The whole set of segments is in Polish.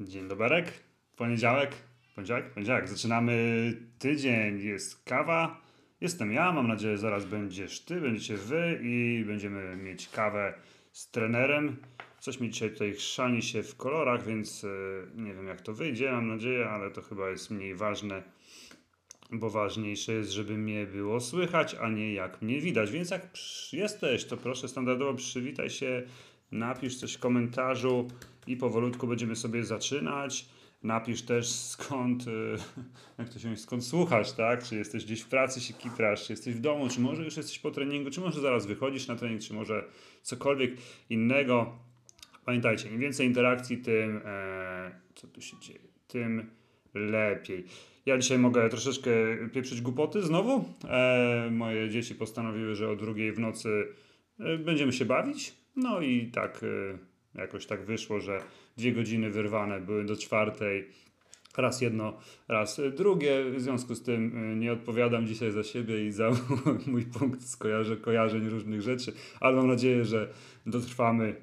Dzień doberek. Poniedziałek. Poniedziałek? Poniedziałek. Zaczynamy tydzień. Jest kawa. Jestem ja. Mam nadzieję, że zaraz będziesz ty, będziecie wy i będziemy mieć kawę z trenerem. Coś mi dzisiaj tutaj chrzani się w kolorach, więc e, nie wiem jak to wyjdzie, mam nadzieję, ale to chyba jest mniej ważne, bo ważniejsze jest, żeby mnie było słychać, a nie jak mnie widać. Więc jak jesteś, to proszę standardowo przywitaj się, napisz coś w komentarzu i powolutku będziemy sobie zaczynać. Napisz też skąd, e, jak to się mówi, skąd słuchasz, tak? Czy jesteś gdzieś w pracy, się kitrasz, czy jesteś w domu, czy może już jesteś po treningu, czy może zaraz wychodzisz na trening, czy może cokolwiek innego. Pamiętajcie, im więcej interakcji, tym e, co tu się dzieje, tym lepiej. Ja dzisiaj mogę troszeczkę pieprzyć głupoty znowu. E, moje dzieci postanowiły, że o drugiej w nocy e, będziemy się bawić. No i tak e, jakoś tak wyszło, że dwie godziny wyrwane były do czwartej. Raz jedno, raz drugie. W związku z tym e, nie odpowiadam dzisiaj za siebie i za mój punkt skojarzeń, kojarzeń różnych rzeczy, ale mam nadzieję, że dotrwamy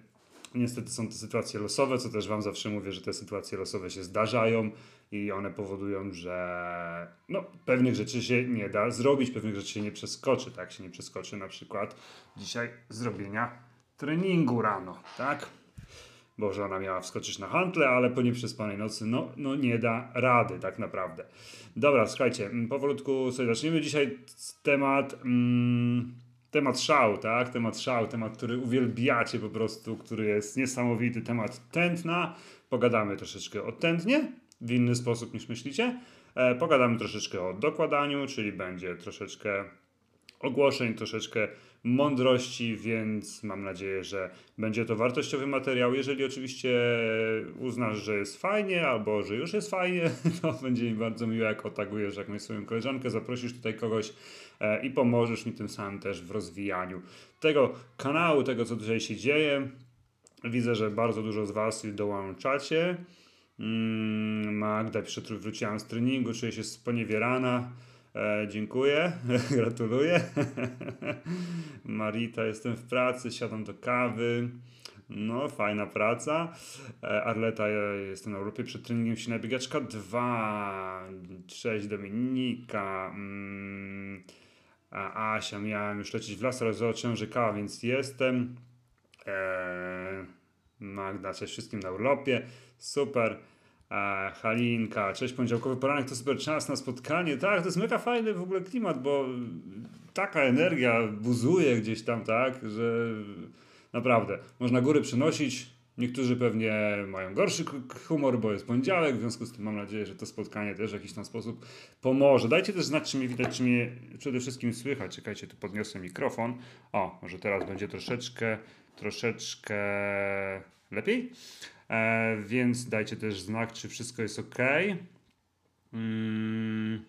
Niestety są to sytuacje losowe, co też Wam zawsze mówię, że te sytuacje losowe się zdarzają i one powodują, że no, pewnych rzeczy się nie da zrobić, pewnych rzeczy się nie przeskoczy. Tak się nie przeskoczy na przykład dzisiaj zrobienia treningu rano, tak? Bo żona miała wskoczyć na hantle, ale po nieprzespanej nocy no, no nie da rady tak naprawdę. Dobra, słuchajcie, mm, powolutku sobie zaczniemy. Dzisiaj temat... Mm, temat szał, tak? Temat szał, temat, który uwielbiacie po prostu, który jest niesamowity, temat tętna. Pogadamy troszeczkę o tętnie, w inny sposób niż myślicie. E, pogadamy troszeczkę o dokładaniu, czyli będzie troszeczkę ogłoszeń, troszeczkę mądrości, więc mam nadzieję, że będzie to wartościowy materiał. Jeżeli oczywiście uznasz, że jest fajnie, albo że już jest fajnie, to będzie mi bardzo miło, jak otagujesz jakąś swoją koleżankę, zaprosisz tutaj kogoś e, i pomożesz mi tym samym też w rozwijaniu tego kanału, tego co tutaj się dzieje. Widzę, że bardzo dużo z Was dołączacie. Mm, Magda pisze, wróciłam z treningu, czuję się sponiewierana. E, dziękuję, gratuluję. Marita, jestem w pracy, siadam do kawy. No, fajna praca. E, Arleta, ja jestem na Europie przed treningiem silna biegaczka 2. Cześć Dominika. Mm, a Asia, miałem już lecieć w las, ale zobaczyłem, że kawa, więc jestem. E, Magda, cześć wszystkim na urlopie. Super. E, Halinka, cześć, poniedziałkowy poranek to super czas na spotkanie. Tak, to jest mega fajny w ogóle klimat, bo taka energia buzuje gdzieś tam, tak, że naprawdę można góry przynosić. Niektórzy pewnie mają gorszy humor, bo jest poniedziałek, w związku z tym mam nadzieję, że to spotkanie też w jakiś tam sposób pomoże. Dajcie też znać, czy mnie widać, czy mnie przede wszystkim słychać. Czekajcie, tu podniosę mikrofon. O, może teraz będzie troszeczkę, troszeczkę lepiej. E, więc dajcie też znak, czy wszystko jest ok. Mm.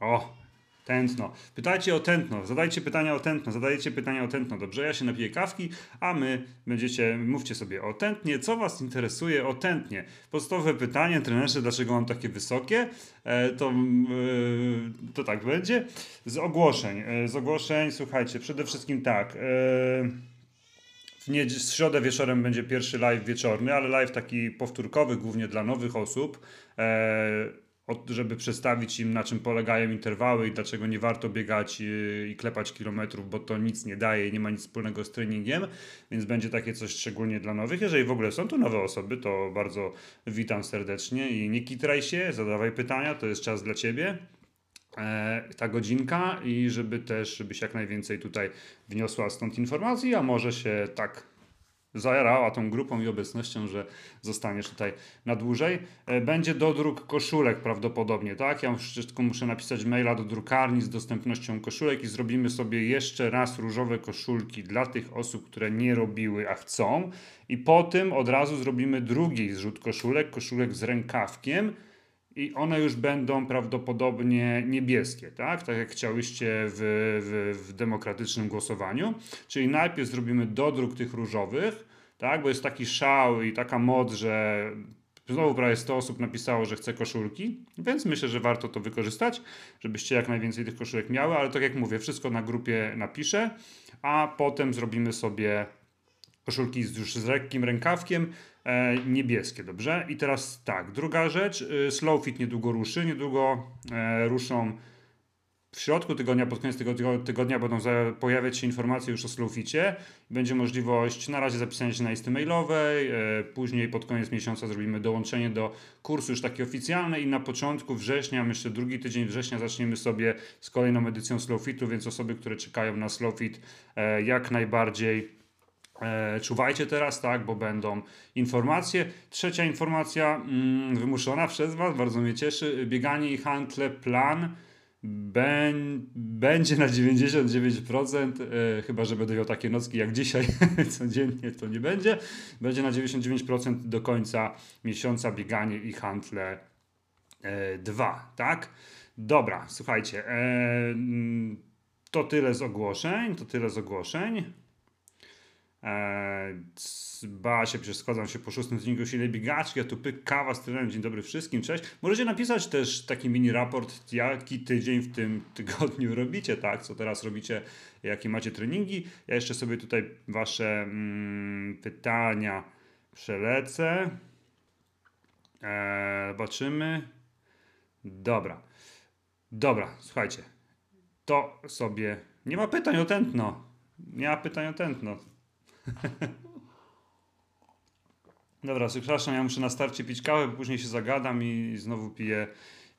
O, tętno. Pytajcie o tętno, zadajcie pytania o tętno, zadajecie pytania o tętno. Dobrze, ja się napiję kawki, a my będziecie, mówcie sobie o tętnie. Co Was interesuje o tętnie? Podstawowe pytanie, trenerze, dlaczego mam takie wysokie? E, to, mm, e, to tak będzie. Z ogłoszeń, z ogłoszeń, słuchajcie, przede wszystkim tak. W w środę wieczorem będzie pierwszy live wieczorny, ale live taki powtórkowy, głównie dla nowych osób, e, żeby przedstawić im, na czym polegają interwały i dlaczego nie warto biegać i, i klepać kilometrów, bo to nic nie daje i nie ma nic wspólnego z treningiem, więc będzie takie coś szczególnie dla nowych. Jeżeli w ogóle są tu nowe osoby, to bardzo witam serdecznie i nie kitraj się, zadawaj pytania, to jest czas dla Ciebie ta godzinka i żeby też, żebyś jak najwięcej tutaj wniosła stąd informacji, a może się tak zajarała tą grupą i obecnością, że zostaniesz tutaj na dłużej. E, Będzie dodruk koszulek prawdopodobnie, tak? Ja tylko muszę napisać maila do drukarni z dostępnością koszulek i zrobimy sobie jeszcze raz różowe koszulki dla tych osób, które nie robiły, a chcą. I po tym od razu zrobimy drugi zrzut koszulek, koszulek z rękawkiem, i one już będą prawdopodobnie niebieskie, tak? Tak jak chciałyście w, w, w demokratycznym głosowaniu. Czyli najpierw zrobimy dodruk tych różowych, tak? Bo jest taki szał i taka moc, że znowu prawie 100 osób napisało, że chce koszulki, więc myślę, że warto to wykorzystać, żebyście jak najwięcej tych koszulek miały, ale tak jak mówię, wszystko na grupie napiszę, a potem zrobimy sobie koszulki już z lekkim rękawkiem, e, niebieskie, dobrze? I teraz tak, druga rzecz, y, slow fit niedługo ruszy, niedługo e, ruszą w środku tygodnia, pod koniec tego tygodnia będą pojawiać się informacje już o Slowficie. Będzie możliwość na razie zapisania się na listy mailowej, e, później pod koniec miesiąca zrobimy dołączenie do kursu już taki oficjalny i na początku września, myślę drugi tydzień września zaczniemy sobie z kolejną edycją Slowfitu, więc osoby, które czekają na Slowfit e, jak najbardziej e, czuwajcie teraz, tak, bo będą informacje. Trzecia informacja mm, wymuszona przez Was, bardzo mnie cieszy, bieganie i handle plan będzie na 99%, e, chyba że będę miał takie nocki jak dzisiaj, codziennie to nie będzie. Będzie na 99% do końca miesiąca bieganie i handle e, 2, tak? Dobra, słuchajcie, e, mm, to tyle z ogłoszeń, to tyle z ogłoszeń. Eee, ba się, przecież się po szóstym dniu silnej biegaczki, a tu pyk, kawa z dzień dobry wszystkim, cześć. Możecie napisać też taki mini raport, jaki tydzień w tym tygodniu robicie, tak, co teraz robicie, jakie macie treningi. Ja jeszcze sobie tutaj wasze mm, pytania przelecę. Eee, zobaczymy. Dobra. Dobra, słuchajcie. To sobie... Nie ma pytań o tętno. Nie ma pytań o tętno. Dobra, przepraszam, ja muszę na starcie pić kawę, bo później się zagadam i znowu piję,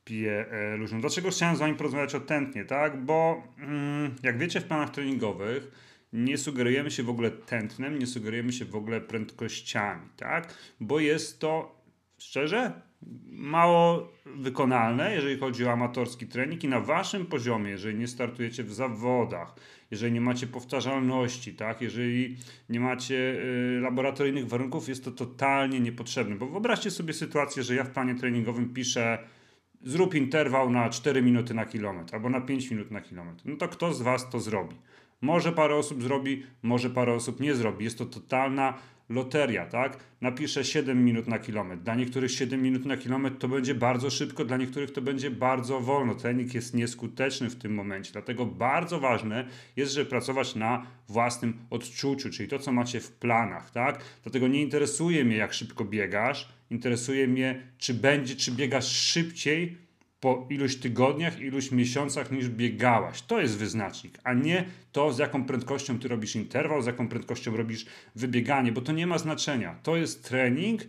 piję e, luźno. Dlaczego chciałem z Wami porozmawiać o tętnie, tak? Bo mm, jak wiecie, w planach treningowych nie sugerujemy się w ogóle tętnem, nie sugerujemy się w ogóle prędkościami, tak? Bo jest to, szczerze, mało wykonalne, jeżeli chodzi o amatorski trening i na waszym poziomie, jeżeli nie startujecie w zawodach, jeżeli nie macie powtarzalności, tak, jeżeli nie macie y, laboratoryjnych warunków, jest to totalnie niepotrzebne. Bo wyobraźcie sobie sytuację, że ja w planie treningowym piszę zrób interwał na 4 minuty na kilometr albo na 5 minut na kilometr. No to kto z was to zrobi? Może parę osób zrobi, może parę osób nie zrobi. Jest to totalna loteria, tak? Napiszę 7 minut na kilometr. Dla niektórych 7 minut na kilometr to będzie bardzo szybko, dla niektórych to będzie bardzo wolno. Trening jest nieskuteczny w tym momencie. Dlatego bardzo ważne jest, żeby pracować na własnym odczuciu, czyli to, co macie w planach, tak? Dlatego nie interesuje mnie, jak szybko biegasz, interesuje mnie, czy będzie, czy biegasz szybciej po iluś tygodniach, iluś miesiącach niż biegałaś. To jest wyznacznik, a nie to, z jaką prędkością ty robisz interwał, z jaką prędkością robisz wybieganie, bo to nie ma znaczenia. To jest trening,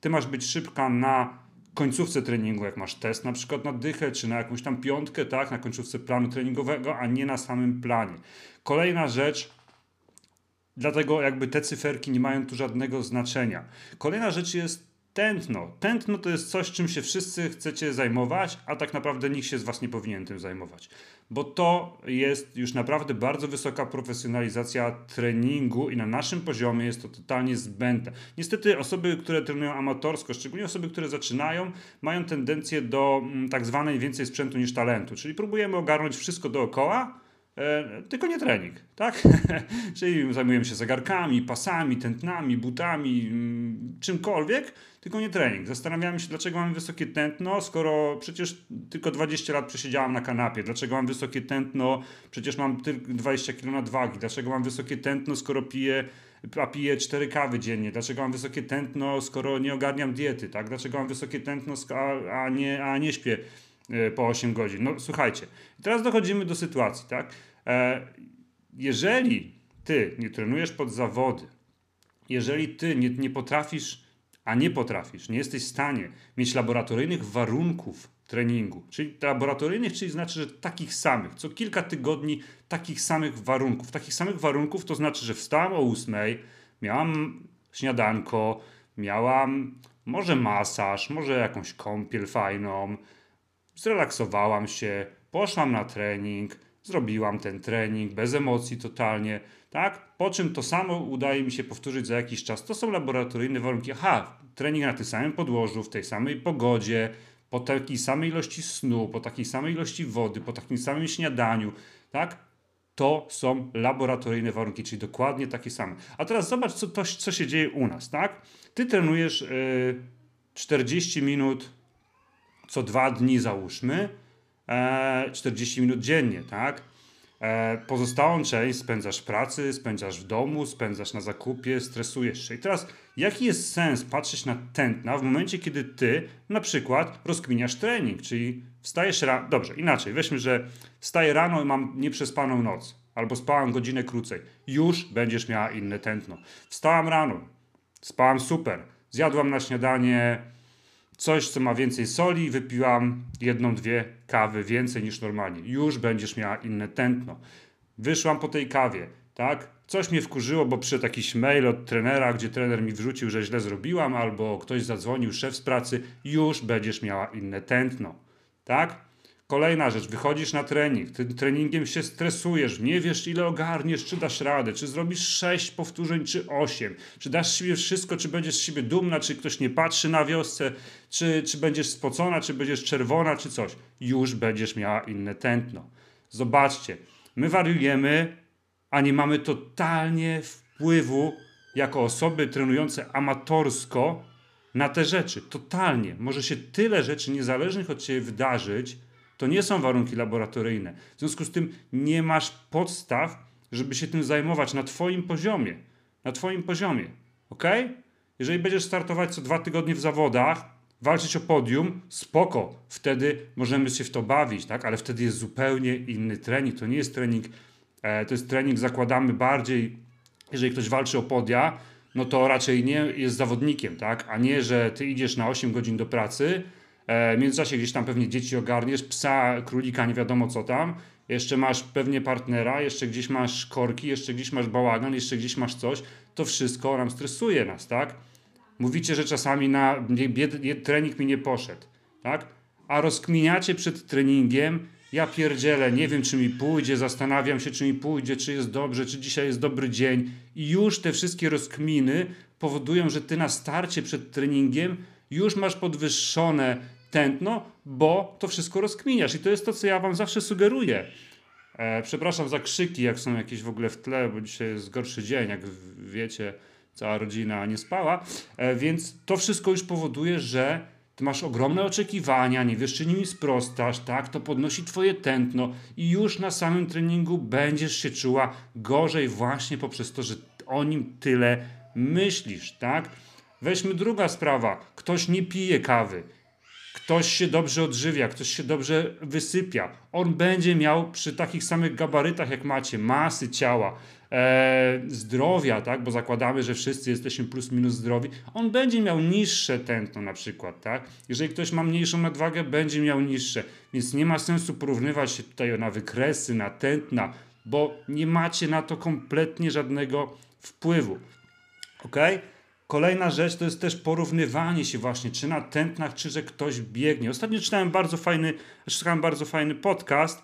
ty masz być szybka na końcówce treningu, jak masz test na przykład na dychę, czy na jakąś tam piątkę, tak, na końcówce planu treningowego, a nie na samym planie. Kolejna rzecz, dlatego jakby te cyferki nie mają tu żadnego znaczenia. Kolejna rzecz jest Tętno. Tętno to jest coś, czym się wszyscy chcecie zajmować, a tak naprawdę nikt się z Was nie powinien tym zajmować. Bo to jest już naprawdę bardzo wysoka profesjonalizacja treningu i na naszym poziomie jest to totalnie zbędne. Niestety osoby, które trenują amatorsko, szczególnie osoby, które zaczynają, mają tendencję do mm, tak zwanej więcej sprzętu niż talentu. Czyli próbujemy ogarnąć wszystko dookoła, E, tylko nie trening, tak? Czyli zajmujemy się zegarkami, pasami, tętnami, butami, mm, czymkolwiek, tylko nie trening. Zastanawiamy się, dlaczego mamy wysokie tętno, skoro przecież tylko 20 lat przesiedziałam na kanapie. Dlaczego mam wysokie tętno, przecież mam tylko 20 kg nadwagi. Dlaczego mam wysokie tętno, skoro piję a piję 4 kawy dziennie? Dlaczego mam wysokie tętno, skoro nie ogarniam diety? Tak? Dlaczego mam wysokie tętno, a, a, nie, a nie śpię po 8 godzin. No słuchajcie, teraz dochodzimy do sytuacji, tak? E, jeżeli ty nie trenujesz pod zawody, jeżeli ty nie, nie potrafisz, a nie potrafisz, nie jesteś w stanie mieć laboratoryjnych warunków treningu, czyli laboratoryjnych, czyli znaczy, że takich samych, co kilka tygodni takich samych warunków. Takich samych warunków to znaczy, że wstałam o 8, miałam śniadanko, miałam może masaż, może jakąś kąpiel fajną, zrelaksowałam się, poszłam na trening, zrobiłam ten trening bez emocji totalnie, tak? Po czym to samo udaje mi się powtórzyć za jakiś czas. To są laboratoryjne warunki. Aha, trening na tym samym podłożu, w tej samej pogodzie, po takiej samej ilości snu, po takiej samej ilości wody, po takim samym śniadaniu, tak? To są laboratoryjne warunki, czyli dokładnie takie same. A teraz zobacz, co, to, co się dzieje u nas, tak? Ty trenujesz yy, 40 minut co dwa dni załóżmy, e, 40 minut dziennie, tak? E, pozostałą część spędzasz w pracy, spędzasz w domu, spędzasz na zakupie, stresujesz się. I teraz, jaki jest sens patrzeć na tętna w momencie, kiedy ty na przykład rozkminiasz trening, czyli wstajesz rano, dobrze, inaczej, weźmy, że wstaję rano i mam nieprzespaną noc, albo spałam godzinę krócej, już będziesz miała inne tętno. Wstałam rano, spałam super, zjadłam na śniadanie coś, co ma więcej soli, wypiłam jedną, dwie kawy więcej niż normalnie. Już będziesz miała inne tętno. Wyszłam po tej kawie, tak? Coś mnie wkurzyło, bo przyszedł jakiś mail od trenera, gdzie trener mi wrzucił, że źle zrobiłam, albo ktoś zadzwonił, szef z pracy, już będziesz miała inne tętno, tak? Kolejna rzecz, wychodzisz na trening, tym treningiem się stresujesz, nie wiesz ile ogarniesz, czy dasz radę, czy zrobisz 6 powtórzeń, czy 8, czy dasz siebie wszystko, czy będziesz z siebie dumna, czy ktoś nie patrzy na wiosce, czy, czy będziesz spocona, czy będziesz czerwona, czy coś. Już będziesz miała inne tętno. Zobaczcie, my wariujemy, a nie mamy totalnie wpływu jako osoby trenujące amatorsko na te rzeczy. Totalnie. Może się tyle rzeczy niezależnych od Ciebie wydarzyć, to nie są warunki laboratoryjne. W związku z tym nie masz podstaw, żeby się tym zajmować na Twoim poziomie. Na Twoim poziomie. Ok? Jeżeli będziesz startować co dwa tygodnie w zawodach, walczyć o podium, spoko. Wtedy możemy się w to bawić, tak? Ale wtedy jest zupełnie inny trening. To nie jest trening, e, to jest trening, zakładamy bardziej, jeżeli ktoś walczy o podia, no to raczej nie jest zawodnikiem, tak? A nie, że ty idziesz na 8 godzin do pracy, w międzyczasie gdzieś tam pewnie dzieci ogarniesz, psa, królika, nie wiadomo co tam. Jeszcze masz pewnie partnera, jeszcze gdzieś masz korki, jeszcze gdzieś masz bałagan, jeszcze gdzieś masz coś. To wszystko nam stresuje nas, tak? Mówicie, że czasami na trening mi nie poszedł, tak? A rozkminiacie przed treningiem, ja pierdzielę, nie wiem czy mi pójdzie, zastanawiam się czy mi pójdzie, czy jest dobrze, czy dzisiaj jest dobry dzień. I już te wszystkie rozkminy powodują, że ty na starcie przed treningiem już masz podwyższone tętno, bo to wszystko rozkminiasz. I to jest to, co ja wam zawsze sugeruję. E, przepraszam za krzyki, jak są jakieś w ogóle w tle, bo dzisiaj jest gorszy dzień, jak wiecie, cała rodzina nie spała. E, więc to wszystko już powoduje, że ty masz ogromne oczekiwania, nie wiesz, czy nimi sprostasz, tak? To podnosi twoje tętno i już na samym treningu będziesz się czuła gorzej właśnie poprzez to, że o nim tyle myślisz, tak? Weźmy druga sprawa. Ktoś nie pije kawy. Ktoś się dobrze odżywia, ktoś się dobrze wysypia. On będzie miał przy takich samych gabarytach jak macie, masy ciała, e, zdrowia, tak? bo zakładamy, że wszyscy jesteśmy plus minus zdrowi. On będzie miał niższe tętno na przykład. Tak? Jeżeli ktoś ma mniejszą nadwagę, będzie miał niższe. Więc nie ma sensu porównywać się tutaj na wykresy, na tętna, bo nie macie na to kompletnie żadnego wpływu. ok? Kolejna rzecz to jest też porównywanie się właśnie, czy na tętnach, czy że ktoś biegnie. Ostatnio czytałem bardzo fajny, czytałem bardzo fajny podcast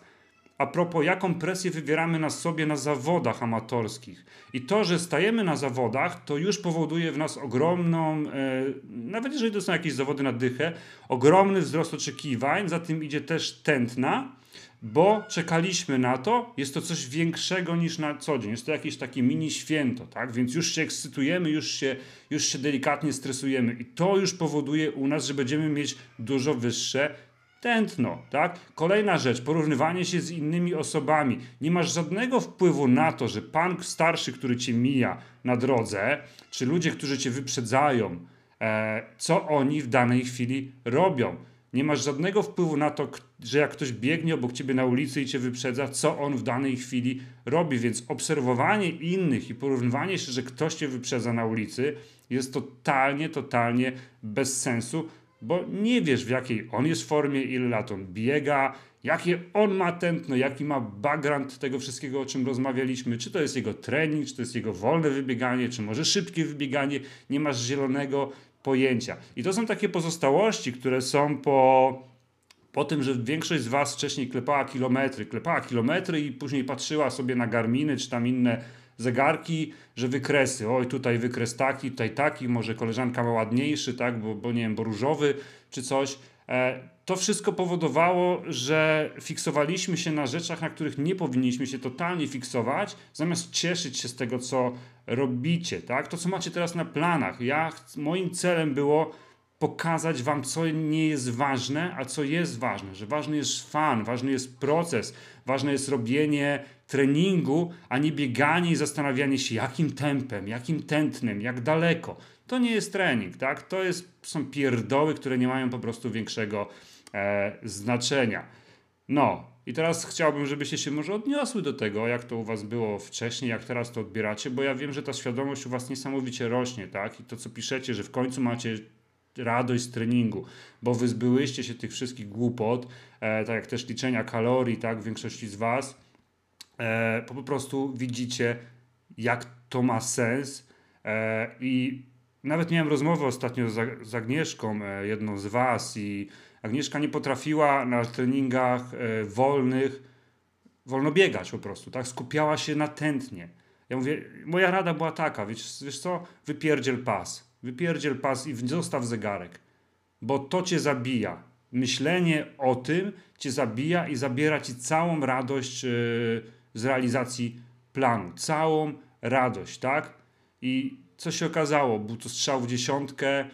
a propos, jaką presję wywieramy na sobie na zawodach amatorskich. I to, że stajemy na zawodach, to już powoduje w nas ogromną, e, nawet jeżeli to są jakieś zawody na dychę, ogromny wzrost oczekiwań, za tym idzie też tętna bo czekaliśmy na to, jest to coś większego niż na co dzień. Jest to jakieś takie mini święto, tak? Więc już się ekscytujemy, już się, już się delikatnie stresujemy i to już powoduje u nas, że będziemy mieć dużo wyższe tętno, tak? Kolejna rzecz, porównywanie się z innymi osobami. Nie masz żadnego wpływu na to, że pan starszy, który cię mija na drodze, czy ludzie, którzy cię wyprzedzają, e, co oni w danej chwili robią nie masz żadnego wpływu na to, że jak ktoś biegnie obok ciebie na ulicy i cię wyprzedza, co on w danej chwili robi. Więc obserwowanie innych i porównywanie się, że ktoś cię wyprzedza na ulicy, jest totalnie, totalnie bez sensu, bo nie wiesz w jakiej on jest formie, ile lat on biega, jakie on ma tętno, jaki ma background tego wszystkiego, o czym rozmawialiśmy, czy to jest jego trening, czy to jest jego wolne wybieganie, czy może szybkie wybieganie, nie masz zielonego pojęcia. I to są takie pozostałości, które są po, po tym, że większość z Was wcześniej klepała kilometry, klepała kilometry i później patrzyła sobie na Garminy czy tam inne zegarki, że wykresy, oj tutaj wykres taki, tutaj taki, może koleżanka ma ładniejszy, tak, bo, bo nie wiem, bo różowy czy coś. E, to wszystko powodowało, że fiksowaliśmy się na rzeczach, na których nie powinniśmy się totalnie fiksować, zamiast cieszyć się z tego, co robicie, tak? To, co macie teraz na planach. Ja, moim celem było pokazać Wam, co nie jest ważne, a co jest ważne. Że ważny jest fan, ważny jest proces, ważne jest robienie treningu, a nie bieganie i zastanawianie się, jakim tempem, jakim tętnem, jak daleko. To nie jest trening, tak? To jest, są pierdoły, które nie mają po prostu większego e, znaczenia. No, i teraz chciałbym, żebyście się może odniosły do tego, jak to u Was było wcześniej, jak teraz to odbieracie, bo ja wiem, że ta świadomość u Was niesamowicie rośnie, tak? I to, co piszecie, że w końcu macie radość z treningu, bo wyzbyłyście się tych wszystkich głupot, e, tak jak też liczenia kalorii, tak, w większości z Was, e, po prostu widzicie, jak to ma sens e, i nawet miałem rozmowę ostatnio z, Agnieszką, e, jedną z Was i Agnieszka nie potrafiła na treningach e, wolnych wolno biegać po prostu, tak? Skupiała się na tętnie. Ja mówię, moja rada była taka, wiesz, wiesz co? Wypierdziel pas. Wypierdziel pas i zostaw zegarek. Bo to cię zabija. Myślenie o tym cię zabija i zabiera ci całą radość yy, z realizacji planu. Całą radość, tak? I co się okazało? Był to strzał w dziesiątkę.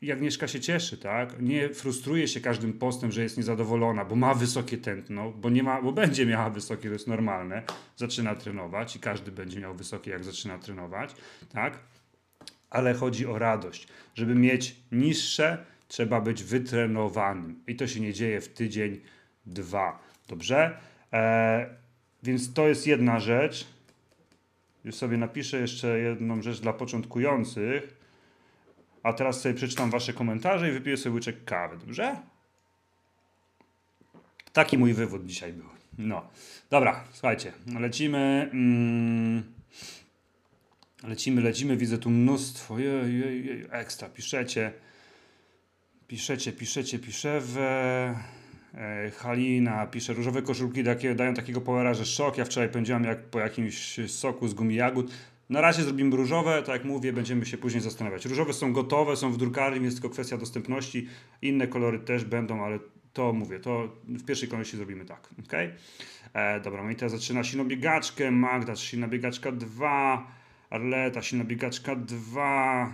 I Agnieszka się cieszy, tak? Nie frustruje się każdym postem, że jest niezadowolona, bo ma wysokie tętno, bo, nie ma, bo będzie miała wysokie, to jest normalne. Zaczyna trenować i każdy będzie miał wysokie, jak zaczyna trenować, tak? Ale chodzi o radość. Żeby mieć niższe, trzeba być wytrenowanym. I to się nie dzieje w tydzień, dwa. Dobrze? Eee, więc to jest jedna rzecz. Już sobie napiszę jeszcze jedną rzecz dla początkujących a teraz sobie przeczytam wasze komentarze i wypiję sobie łyczek kawy, dobrze? Taki mój wywód dzisiaj był. No, dobra, słuchajcie, lecimy. Mm, lecimy, lecimy, widzę tu mnóstwo. Jej, jej, jej, ekstra, piszecie. Piszecie, piszecie, piszecie. E, Halina pisze, różowe koszulki dają takiego powera, że szok. Ja wczoraj pędziłam jak po jakimś soku z gumi jagód. Na razie zrobimy różowe, tak jak mówię, będziemy się później zastanawiać. Różowe są gotowe, są w drukarni, jest tylko kwestia dostępności. Inne kolory też będą, ale to mówię, to w pierwszej kolejności zrobimy tak. ok? E, dobra, teraz zaczyna silną biegaczkę, Magda, silna biegaczka 2, Arleta, silna biegaczka 2,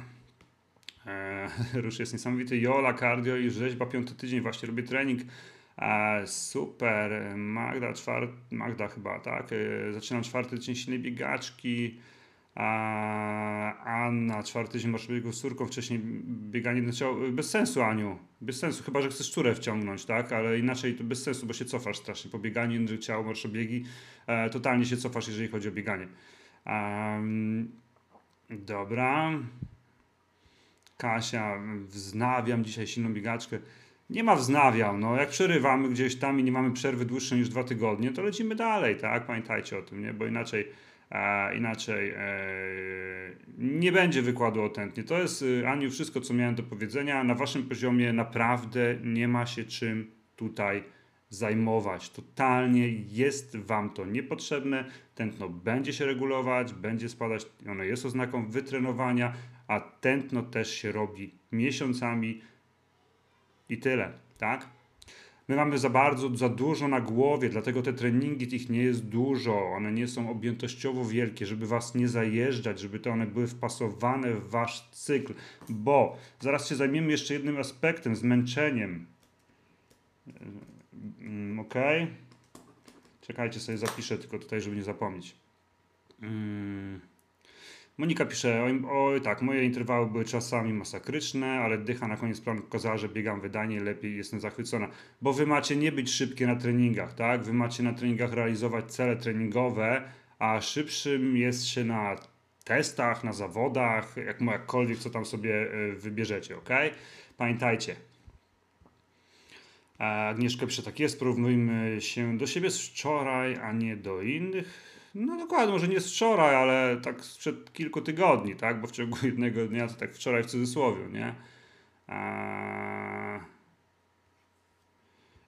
e, Rusz jest niesamowity, Jola, cardio i rzeźba, piąty tydzień, właśnie robię trening. Super, Magda, czwart, Magda chyba, tak? E, zaczynam czwarty tydzień silnej biegaczki. Anna, czwarty dzień masz biegu z córką, wcześniej bieganie bez sensu Aniu, bez sensu, chyba, że chcesz córę wciągnąć, tak, ale inaczej to bez sensu, bo się cofasz strasznie po bieganiu, że ciało masz biegi, e, totalnie się cofasz, jeżeli chodzi o bieganie. Dobra. Kasia, wznawiam dzisiaj silną biegaczkę. Nie ma wznawiam, no jak przerywamy gdzieś tam i nie mamy przerwy dłuższej niż dwa tygodnie, to lecimy dalej, tak, pamiętajcie o tym, nie, bo inaczej a inaczej e, nie będzie wykładu autentnie. To jest, y, Aniu, wszystko, co miałem do powiedzenia. Na waszym poziomie naprawdę nie ma się czym tutaj zajmować. Totalnie jest wam to niepotrzebne. Tętno będzie się regulować, będzie spadać. Ono jest oznaką wytrenowania, a tętno też się robi miesiącami i tyle, tak? My mamy za bardzo, za dużo na głowie, dlatego te treningi tych nie jest dużo. One nie są objętościowo wielkie, żeby was nie zajeżdżać, żeby te one były wpasowane w wasz cykl. Bo zaraz się zajmiemy jeszcze jednym aspektem, zmęczeniem. Mm, ok? Czekajcie, sobie zapiszę tylko tutaj, żeby nie zapomnieć. Hmm. Monika pisze, oj tak, moje interwały były czasami masakryczne, ale dycha na koniec planu pokazała, że biegam wydanie lepiej, jestem zachwycona. Bo wy macie nie być szybkie na treningach, tak? Wy macie na treningach realizować cele treningowe, a szybszym jest się na testach, na zawodach, jak, jakkolwiek, co tam sobie e, wybierzecie, ok? Pamiętajcie. Agnieszka pisze, tak jest, porównujmy się do siebie z wczoraj, a nie do innych no dokładnie, może nie z wczoraj, ale tak sprzed kilku tygodni, tak? Bo w ciągu jednego dnia to tak wczoraj w cudzysłowie, nie? Eee...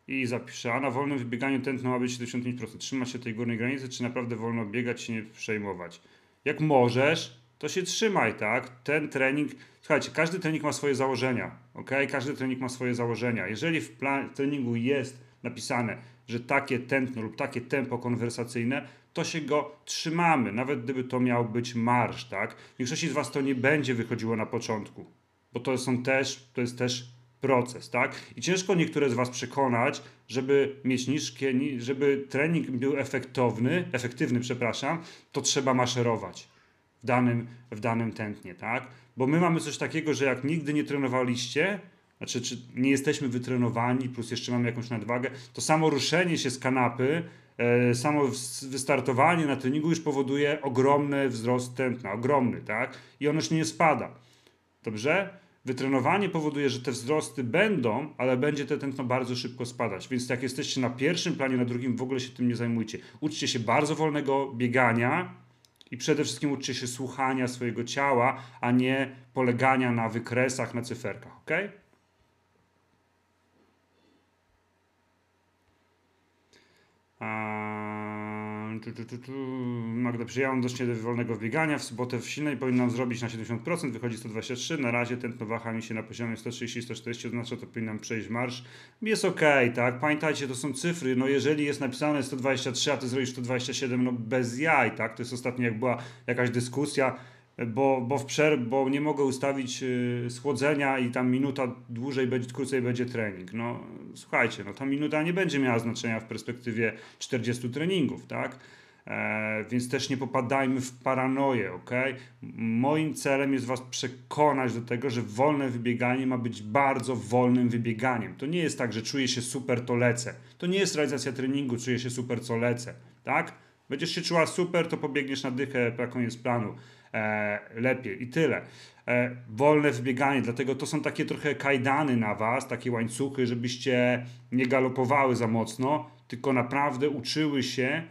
I zapiszę, a na wolnym wybieganiu tętno ma być 75%. Trzyma się tej górnej granicy, czy naprawdę wolno biegać, się nie przejmować? Jak możesz, to się trzymaj, tak? Ten trening, słuchajcie, każdy trening ma swoje założenia, ok? Każdy trening ma swoje założenia. Jeżeli w, plan, w treningu jest napisane, że takie tętno lub takie tempo konwersacyjne, to się go trzymamy, nawet gdyby to miał być marsz, tak? Większości z Was to nie będzie wychodziło na początku, bo to są też, to jest też proces, tak? I ciężko niektóre z Was przekonać, żeby mieć niskie, żeby trening był efektowny, efektywny, przepraszam, to trzeba maszerować w danym, w danym tętnie, tak? Bo my mamy coś takiego, że jak nigdy nie trenowaliście, znaczy czy nie jesteśmy wytrenowani, plus jeszcze mamy jakąś nadwagę, to samo ruszenie się z kanapy, samo wystartowanie na treningu już powoduje ogromny wzrost tętna, ogromny, tak? I ono już nie spada. Dobrze? Wytrenowanie powoduje, że te wzrosty będą, ale będzie te tętno bardzo szybko spadać. Więc jak jesteście na pierwszym planie, na drugim w ogóle się tym nie zajmujcie. Uczcie się bardzo wolnego biegania i przede wszystkim uczcie się słuchania swojego ciała, a nie polegania na wykresach, na cyferkach. ok? Magda przyjęłam dość wolnego biegania. W sobotę w silnej powinnam zrobić na 70%, wychodzi 123. Na razie tętno waha mi się na poziomie 130-140, oznacza to powinnam przejść marsz. Jest ok, tak? Pamiętajcie, to są cyfry. No jeżeli jest napisane 123, a ty zrobisz 127, no bez jaj, tak? To jest ostatnio jak była jakaś dyskusja bo, bo, w przerw, bo nie mogę ustawić y, schłodzenia i tam minuta dłużej będzie, krócej będzie trening. No słuchajcie, no ta minuta nie będzie miała znaczenia w perspektywie 40 treningów, tak? E, więc też nie popadajmy w paranoję, ok? Moim celem jest Was przekonać do tego, że wolne wybieganie ma być bardzo wolnym wybieganiem. To nie jest tak, że czuję się super, to lecę. To nie jest realizacja treningu, czuję się super, co lecę, tak? Będziesz się czuła super, to pobiegniesz na dychę na koniec planu lepiej. I tyle. E, wolne wybieganie, dlatego to są takie trochę kajdany na was, takie łańcuchy, żebyście nie galopowały za mocno, tylko naprawdę uczyły się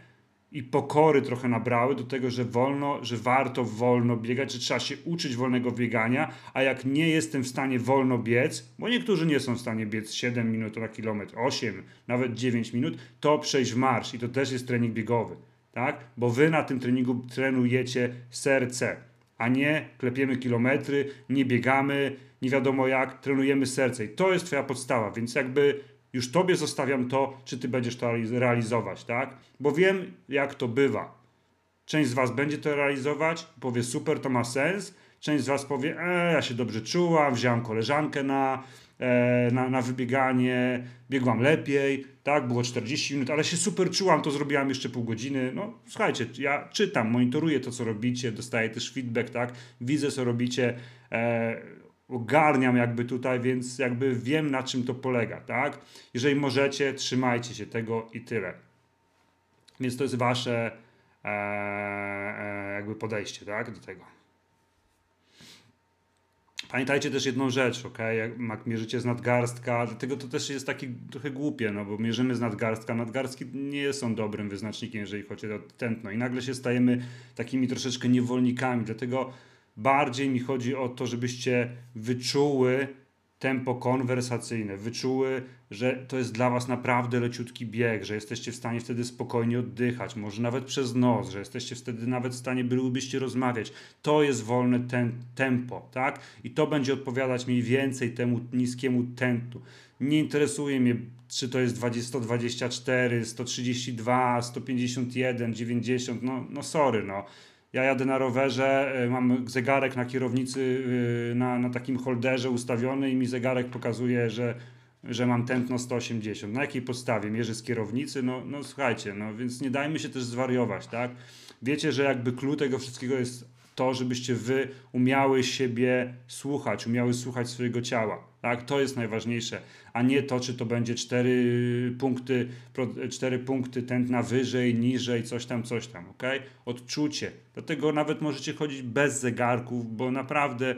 i pokory trochę nabrały do tego, że wolno, że warto wolno biegać, że trzeba się uczyć wolnego biegania, a jak nie jestem w stanie wolno biec, bo niektórzy nie są w stanie biec 7 minut na kilometr, 8, nawet 9 minut, to przejść w marsz. I to też jest trening biegowy tak? Bo wy na tym treningu trenujecie serce, a nie klepiemy kilometry, nie biegamy, nie wiadomo jak, trenujemy serce. I to jest twoja podstawa, więc jakby już tobie zostawiam to, czy ty będziesz to realizować, tak? Bo wiem, jak to bywa. Część z was będzie to realizować, powie super, to ma sens. Część z was powie, e, ja się dobrze czułam, wziąłem koleżankę na, na, na wybieganie, biegłam lepiej, tak, było 40 minut, ale się super czułam, to zrobiłam jeszcze pół godziny. No słuchajcie, ja czytam, monitoruję to, co robicie, dostaję też feedback, tak, widzę, co robicie, e, ogarniam jakby tutaj, więc jakby wiem, na czym to polega, tak. Jeżeli możecie, trzymajcie się tego i tyle. Więc to jest wasze e, e, jakby podejście, tak, do tego. Pamiętajcie też jedną rzecz, ok? Jak mierzycie z nadgarstka, dlatego to też jest taki trochę głupie, no bo mierzymy z nadgarstka. Nadgarstki nie są dobrym wyznacznikiem, jeżeli chodzi o tętno. I nagle się stajemy takimi troszeczkę niewolnikami. Dlatego bardziej mi chodzi o to, żebyście wyczuły tempo konwersacyjne, wyczuły, że to jest dla Was naprawdę leciutki bieg, że jesteście w stanie wtedy spokojnie oddychać, może nawet przez nos, że jesteście wtedy nawet w stanie byłybyście rozmawiać. To jest wolne ten, tempo, tak? I to będzie odpowiadać mniej więcej temu niskiemu tentu. Nie interesuje mnie, czy to jest 20, 124, 132, 151, 90, no, no sorry, no ja jadę na rowerze, y, mam zegarek na kierownicy, y, na, na takim holderze ustawiony i mi zegarek pokazuje, że, że mam tętno 180. Na jakiej podstawie? Mierzy z kierownicy? No, no słuchajcie, no więc nie dajmy się też zwariować, tak? Wiecie, że jakby clue tego wszystkiego jest to, żebyście wy umiały siebie słuchać, umiały słuchać swojego ciała. Tak? To jest najważniejsze, a nie to, czy to będzie 4 punkty, 4 punkty tętna wyżej, niżej, coś tam, coś tam. Okay? Odczucie. Dlatego nawet możecie chodzić bez zegarków, bo naprawdę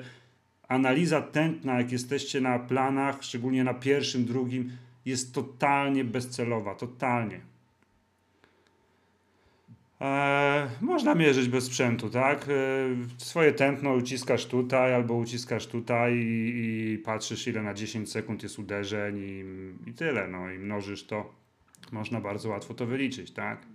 analiza tętna, jak jesteście na planach, szczególnie na pierwszym, drugim, jest totalnie bezcelowa, totalnie. E, można mierzyć bez sprzętu, tak? E, swoje tętno uciskasz tutaj albo uciskasz tutaj i, i patrzysz ile na 10 sekund jest uderzeń i, i tyle, no i mnożysz to. Można bardzo łatwo to wyliczyć, tak?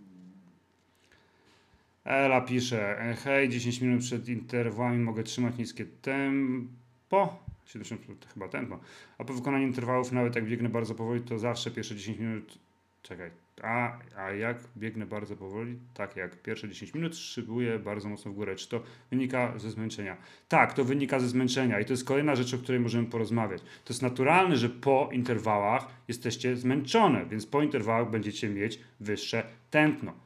Ela pisze, e, hej, 10 minut przed interwałami mogę trzymać niskie tempo. 70 chyba tempo. A po wykonaniu interwałów, nawet jak biegnę bardzo powoli, to zawsze pierwsze 10 minut czekaj, a, a jak biegnę bardzo powoli? Tak, jak pierwsze 10 minut szybuję bardzo mocno w górę. Czy to wynika ze zmęczenia? Tak, to wynika ze zmęczenia i to jest kolejna rzecz, o której możemy porozmawiać. To jest naturalne, że po interwałach jesteście zmęczone, więc po interwałach będziecie mieć wyższe tętno.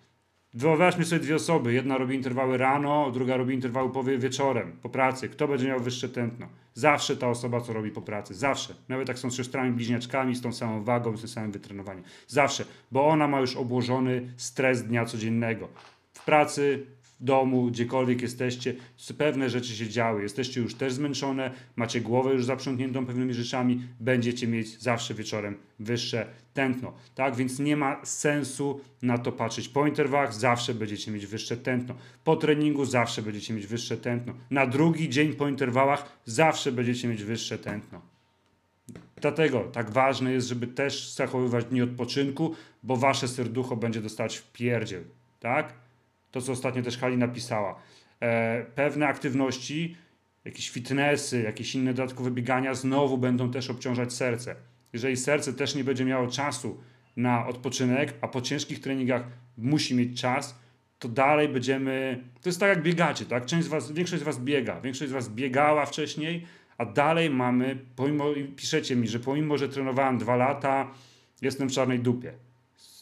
Wyobraźmy sobie dwie osoby. Jedna robi interwały rano, druga robi interwały powie wieczorem, po pracy. Kto będzie miał wyższe tętno? Zawsze ta osoba, co robi po pracy. Zawsze. Nawet jak są z siostrami bliźniaczkami, z tą samą wagą, z tym samym wytrenowaniem. Zawsze. Bo ona ma już obłożony stres dnia codziennego. W pracy, w domu, gdziekolwiek jesteście, pewne rzeczy się działy. Jesteście już też zmęczone, macie głowę już zaprzątniętą pewnymi rzeczami, będziecie mieć zawsze wieczorem wyższe tętno. Tak więc nie ma sensu na to patrzeć. Po interwałach zawsze będziecie mieć wyższe tętno. Po treningu zawsze będziecie mieć wyższe tętno. Na drugi dzień po interwałach zawsze będziecie mieć wyższe tętno. Dlatego tak ważne jest, żeby też zachowywać dni odpoczynku, bo wasze serducho będzie dostać w pierdziel. Tak? To, co ostatnio też Hali napisała. E, pewne aktywności, jakieś fitnessy, jakieś inne dodatkowe biegania znowu będą też obciążać serce. Jeżeli serce też nie będzie miało czasu na odpoczynek, a po ciężkich treningach musi mieć czas, to dalej będziemy. To jest tak jak biegacie, tak? Część z was, większość z Was biega, większość z Was biegała wcześniej, a dalej mamy, pomimo, piszecie mi, że pomimo, że trenowałem dwa lata, jestem w czarnej dupie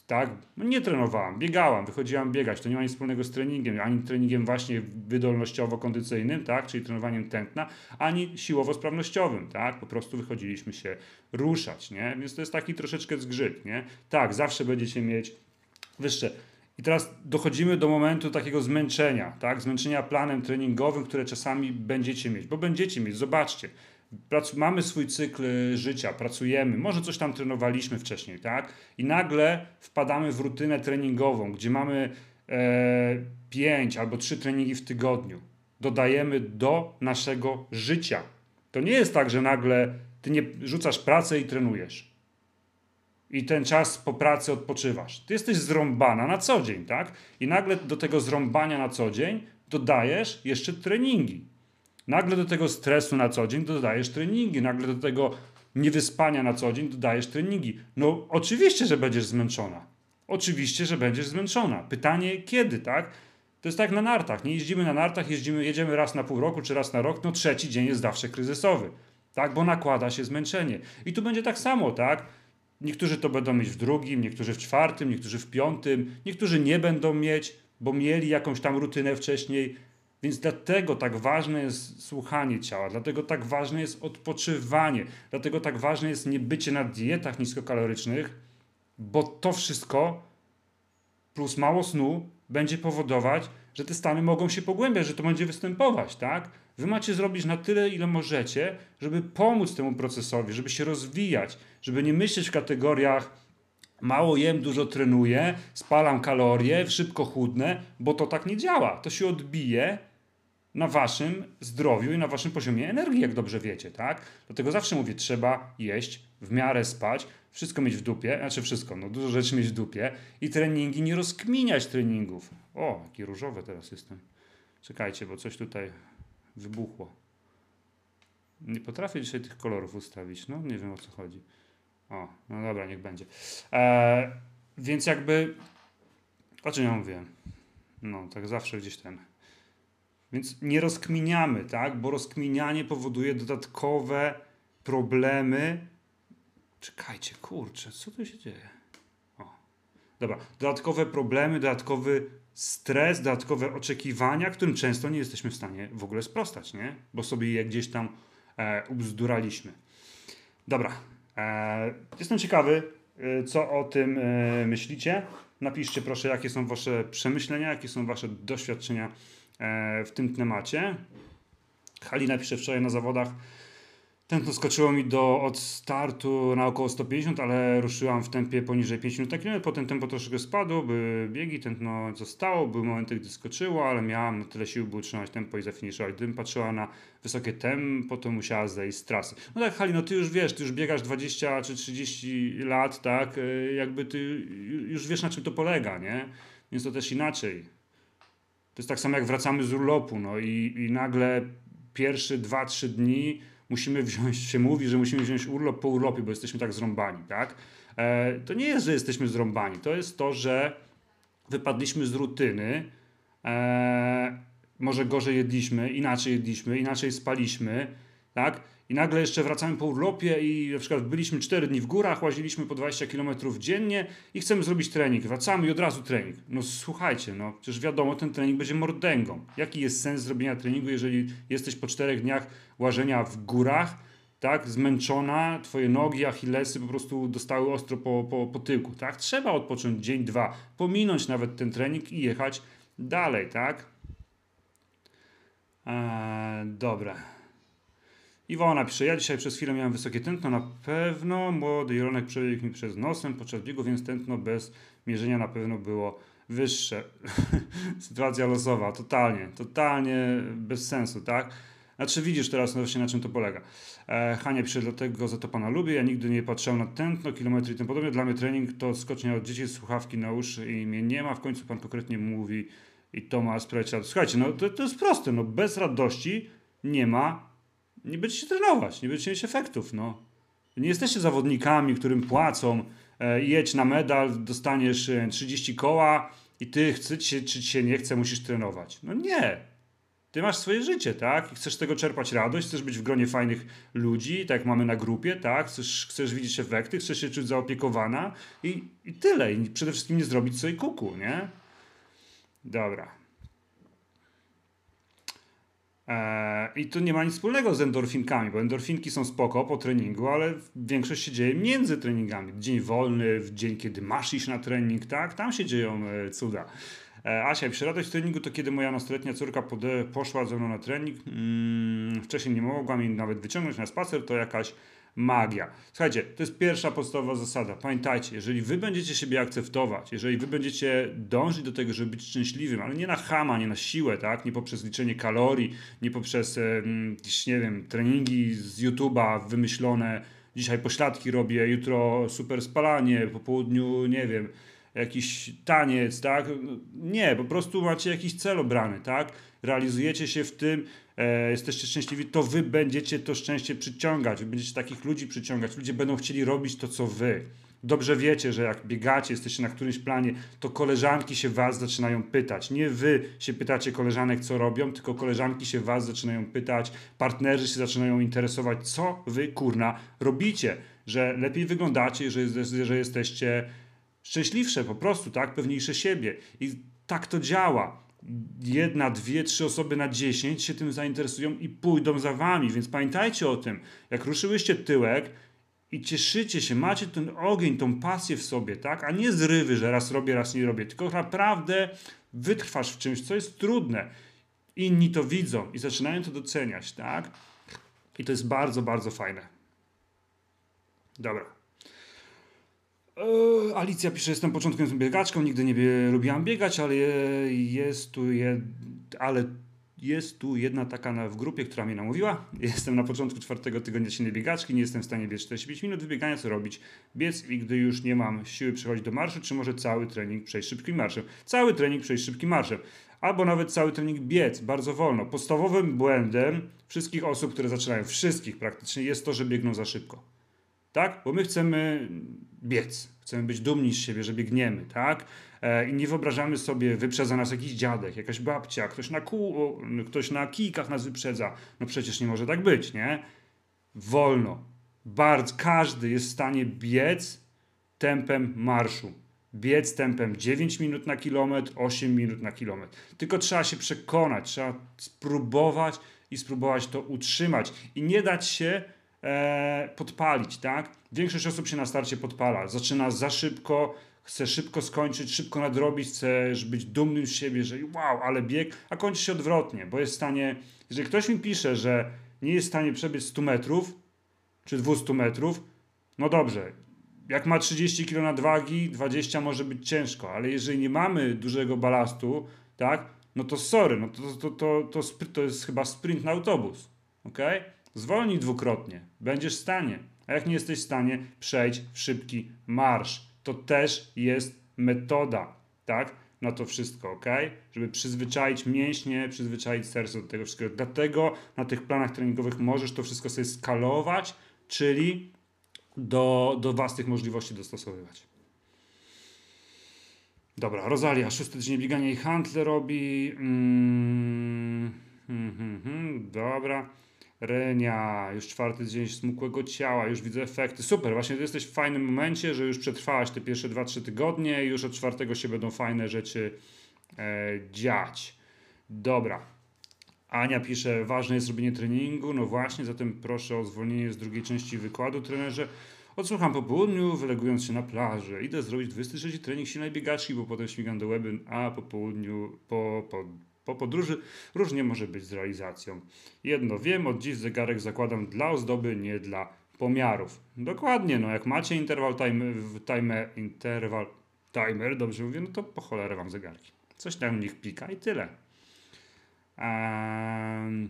tak? No nie trenowałam, biegałam, wychodziłam biegać. To nie ma nic wspólnego z treningiem, ani treningiem właśnie wydolnościowo-kondycyjnym, tak? Czyli trenowaniem tętna, ani siłowo-sprawnościowym, tak? Po prostu wychodziliśmy się ruszać, nie? Więc to jest taki troszeczkę zgrzyt, nie? Tak, zawsze będziecie mieć wyższe. I teraz dochodzimy do momentu takiego zmęczenia, tak? Zmęczenia planem treningowym, które czasami będziecie mieć, bo będziecie mieć, zobaczcie mamy swój cykl życia, pracujemy, może coś tam trenowaliśmy wcześniej, tak? I nagle wpadamy w rutynę treningową, gdzie mamy e, pięć albo trzy treningi w tygodniu. Dodajemy do naszego życia. To nie jest tak, że nagle ty nie rzucasz pracę i trenujesz. I ten czas po pracy odpoczywasz. Ty jesteś zrąbana na co dzień, tak? I nagle do tego zrąbania na co dzień dodajesz jeszcze treningi. Nagle do tego stresu na co dzień dodajesz treningi, nagle do tego niewyspania na co dzień dodajesz treningi. No oczywiście, że będziesz zmęczona. Oczywiście, że będziesz zmęczona. Pytanie kiedy, tak? To jest tak na nartach. Nie jeździmy na nartach, jeździmy, jedziemy raz na pół roku czy raz na rok, no trzeci dzień jest zawsze kryzysowy. Tak, bo nakłada się zmęczenie. I tu będzie tak samo, tak? Niektórzy to będą mieć w drugim, niektórzy w czwartym, niektórzy w piątym, niektórzy nie będą mieć, bo mieli jakąś tam rutynę wcześniej. Więc dlatego tak ważne jest słuchanie ciała, dlatego tak ważne jest odpoczywanie, dlatego tak ważne jest nie bycie na dietach niskokalorycznych, bo to wszystko plus mało snu będzie powodować, że te stany mogą się pogłębiać, że to będzie występować, tak? Wy macie zrobić na tyle, ile możecie, żeby pomóc temu procesowi, żeby się rozwijać, żeby nie myśleć w kategoriach mało jem, dużo trenuję, spalam kalorie, szybko chudnę, bo to tak nie działa. To się odbije na waszym zdrowiu i na waszym poziomie energii, jak dobrze wiecie, tak? Dlatego zawsze mówię, trzeba jeść, w miarę spać, wszystko mieć w dupie, znaczy wszystko, no dużo rzeczy mieć w dupie i treningi, nie rozkminiać treningów. O, jaki różowy teraz jestem. Czekajcie, bo coś tutaj wybuchło. Nie potrafię dzisiaj tych kolorów ustawić, no nie wiem o co chodzi. O, no dobra, niech będzie. Eee, więc jakby, o czym ja mówię? No, tak zawsze gdzieś ten więc nie rozkminiamy, tak? Bo rozkminianie powoduje dodatkowe problemy. Czekajcie, kurczę, co tu się dzieje? O. Dobra, dodatkowe problemy, dodatkowy stres, dodatkowe oczekiwania, którym często nie jesteśmy w stanie w ogóle sprostać, nie? Bo sobie je gdzieś tam e, ubzduraliśmy. Dobra, e, jestem ciekawy, e, co o tym e, myślicie. Napiszcie proszę, jakie są wasze przemyślenia, jakie są wasze doświadczenia w tym temacie. Halina pisze wczoraj na zawodach. Tętno skoczyło mi do, od startu na około 150, ale ruszyłam w tempie poniżej 5 minut na kilometr. Potem tempo troszkę spadło, były biegi, tętno zostało, były momenty, gdy skoczyło, ale miałam tyle sił, by utrzymać tempo i zafiniszować. Gdybym patrzyła na wysokie tempo, to musiała zejść z trasy. No tak, Halino, ty już wiesz, ty już biegasz 20 czy 30 lat, tak? E, jakby ty już wiesz, na czym to polega, nie? Więc to też inaczej. To jest tak samo jak wracamy z urlopu, no i, i nagle pierwsze dwa, trzy dni musimy wziąć, się mówi, że musimy wziąć urlop po urlopie, bo jesteśmy tak zrąbani, tak? E, to nie jest, że jesteśmy zrąbani, to jest to, że wypadliśmy z rutyny, e, może gorzej jedliśmy, inaczej jedliśmy, inaczej spaliśmy, tak? I nagle jeszcze wracamy po urlopie i na przykład byliśmy 4 dni w górach, łaziliśmy po 20 km dziennie i chcemy zrobić trening. Wracamy i od razu trening. No słuchajcie, no przecież wiadomo, ten trening będzie mordęgą. Jaki jest sens zrobienia treningu, jeżeli jesteś po 4 dniach łażenia w górach, tak, zmęczona, twoje nogi, achillesy po prostu dostały ostro po, po, po tyłku, tak? Trzeba odpocząć dzień, dwa, pominąć nawet ten trening i jechać dalej, tak? Eee, dobra. Iwona pisze, ja dzisiaj przez chwilę miałem wysokie tętno, na pewno młody Jelonek przebiegł mi przez nosem podczas biegu, więc tętno bez mierzenia na pewno było wyższe. Sytuacja losowa, totalnie, totalnie bez sensu, tak? Znaczy widzisz teraz właśnie na czym to polega. E, Hania pisze, dlatego za to pana lubię, ja nigdy nie patrzyłem na tętno, kilometry i tym podobnie. Dla mnie trening to skocznia od dzieci, słuchawki na uszy i mnie nie ma. W końcu pan konkretnie mówi i to ma sprawiać Słuchajcie, no to, to jest proste, no bez radości nie ma, nie będziecie trenować, nie będziecie mieć efektów, no. Nie jesteście zawodnikami, którym płacą, e, jedź na medal, dostaniesz 30 e, koła i ty chce czy ci się nie chce, musisz trenować. No nie, ty masz swoje życie, tak? I chcesz z tego czerpać radość, chcesz być w gronie fajnych ludzi, tak jak mamy na grupie, tak? Chcesz, chcesz widzieć efekty, chcesz się czuć zaopiekowana i, i tyle. I przede wszystkim nie zrobić sobie kuku, nie? Dobra. Eee, I to nie ma nic wspólnego z endorfinkami, bo endorfinki są spoko po treningu, ale większość się dzieje między treningami. Dzień wolny, w dzień, kiedy masz iść na trening, tak? Tam się dzieją e, cuda. E, Asia, przy radość treningu to kiedy moja nastoletnia córka poszła ze mną na trening, mm, wcześniej nie mogła mi nawet wyciągnąć na spacer, to jakaś magia. Słuchajcie, to jest pierwsza podstawowa zasada. Pamiętajcie, jeżeli wy będziecie siebie akceptować, jeżeli wy będziecie dążyć do tego, żeby być szczęśliwym, ale nie na chama, nie na siłę, tak? Nie poprzez liczenie kalorii, nie poprzez jakieś, nie wiem, treningi z YouTube'a wymyślone, dzisiaj pośladki robię, jutro super spalanie, po południu, nie wiem, jakiś taniec, tak? Nie, po prostu macie jakiś cel obrany, tak? Realizujecie się w tym, e, jesteście szczęśliwi, to wy będziecie to szczęście przyciągać, wy będziecie takich ludzi przyciągać, ludzie będą chcieli robić to, co wy. Dobrze wiecie, że jak biegacie, jesteście na którymś planie, to koleżanki się was zaczynają pytać. Nie wy się pytacie koleżanek, co robią, tylko koleżanki się was zaczynają pytać, partnerzy się zaczynają interesować, co wy kurna robicie. Że lepiej wyglądacie, że, że jesteście szczęśliwsze po prostu, tak? Pewniejsze siebie. I tak to działa. Jedna, dwie, trzy osoby na dziesięć się tym zainteresują i pójdą za wami, więc pamiętajcie o tym. Jak ruszyłyście tyłek i cieszycie się, macie ten ogień, tą pasję w sobie, tak? A nie zrywy, że raz robię, raz nie robię, tylko naprawdę wytrwasz w czymś, co jest trudne. Inni to widzą i zaczynają to doceniać, tak? I to jest bardzo, bardzo fajne. Dobra. E, Alicja pisze, jestem początkującą biegaczką, nigdy nie bie, lubiłam biegać, ale jest tu, ale jest tu jedna taka na, w grupie, która mnie namówiła. Jestem na początku czwartego tygodnia silnej biegaczki, nie jestem w stanie biec 45 minut wybiegania, co robić? Biec i gdy już nie mam siły przechodzić do marszu, czy może cały trening przejść szybkim marszem? Cały trening przejść szybkim marszem. Albo nawet cały trening biec bardzo wolno. Podstawowym błędem wszystkich osób, które zaczynają, wszystkich praktycznie, jest to, że biegną za szybko. Tak? Bo my chcemy biec. Chcemy być dumni z siebie, że biegniemy, tak? E, I nie wyobrażamy sobie, wyprzedza nas jakiś dziadek, jakaś babcia, ktoś na, kół, ktoś na kijkach nas wyprzedza. No przecież nie może tak być, nie? Wolno. Bardzo, każdy jest w stanie biec tempem marszu. Biec tempem 9 minut na kilometr, 8 minut na kilometr. Tylko trzeba się przekonać, trzeba spróbować i spróbować to utrzymać. I nie dać się e, podpalić, tak? Większość osób się na starcie podpala, zaczyna za szybko, chce szybko skończyć, szybko nadrobić, chce być dumnym z siebie, że wow, ale bieg, a kończy się odwrotnie, bo jest w stanie, jeżeli ktoś mi pisze, że nie jest w stanie przebiec 100 metrów, czy 200 metrów, no dobrze, jak ma 30 kg nadwagi, 20 może być ciężko, ale jeżeli nie mamy dużego balastu, tak, no to sorry, no to, to, to, to, to jest chyba sprint na autobus, ok? Zwolnij dwukrotnie, będziesz w stanie. A jak nie jesteś w stanie, przejdź w szybki marsz. To też jest metoda, tak? na to wszystko, ok? Żeby przyzwyczaić mięśnie, przyzwyczaić serce do tego wszystkiego. Dlatego na tych planach treningowych możesz to wszystko sobie skalować, czyli do, do własnych możliwości dostosowywać. Dobra, Rosalia, szósty tydzień biegania i handle robi. Mm, hmm, hmm, dobra. Renia, już czwarty dzień smukłego ciała, już widzę efekty. Super, właśnie jesteś w fajnym momencie, że już przetrwałaś te pierwsze 2-3 tygodnie i już od czwartego się będą fajne rzeczy e, dziać. Dobra. Ania pisze, ważne jest robienie treningu. No właśnie, zatem proszę o zwolnienie z drugiej części wykładu, trenerze. Odsłucham po południu, wylegując się na plażę. Idę zrobić 23 trening silnej biegaczki, bo potem śmigam do łeby, a po południu, po, po, po podróży różnie może być z realizacją. Jedno wiem, od dziś zegarek zakładam dla ozdoby, nie dla pomiarów. Dokładnie, no jak macie interwał timer, timer interwał timer, dobrze mówię, no to po cholerę wam zegarki. Coś tam nich pika i tyle. Um,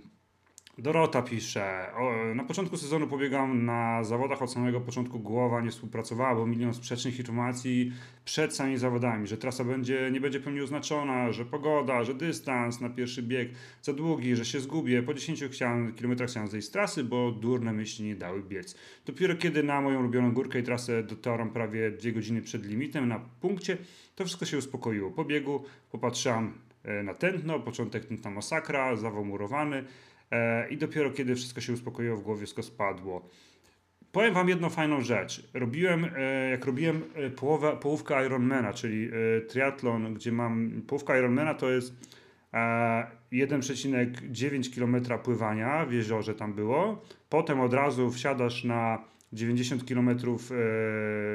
Dorota pisze, na początku sezonu pobiegam na zawodach od samego początku głowa nie współpracowała, bo milion sprzecznych informacji przed samymi zawodami, że trasa będzie, nie będzie pełni oznaczona, że pogoda, że dystans na pierwszy bieg za długi, że się zgubię. Po 10 chciałem, kilometrach chciałem zejść z trasy, bo durne myśli nie dały biec. Dopiero kiedy na moją ulubioną górkę i trasę dotarłam prawie 2 godziny przed limitem na punkcie, to wszystko się uspokoiło. Po biegu popatrzyłam e, na tętno, początek tętna masakra, zawał murowany, i dopiero kiedy wszystko się uspokoiło w głowie, wszystko spadło. Powiem wam jedną fajną rzecz. Robiłem, e, jak robiłem e, połowę, połówkę Ironmana, czyli triatlon, gdzie mam połówka Ironmana to jest 1,9 km pływania w jeziorze tam było. Potem od razu wsiadasz na 90 km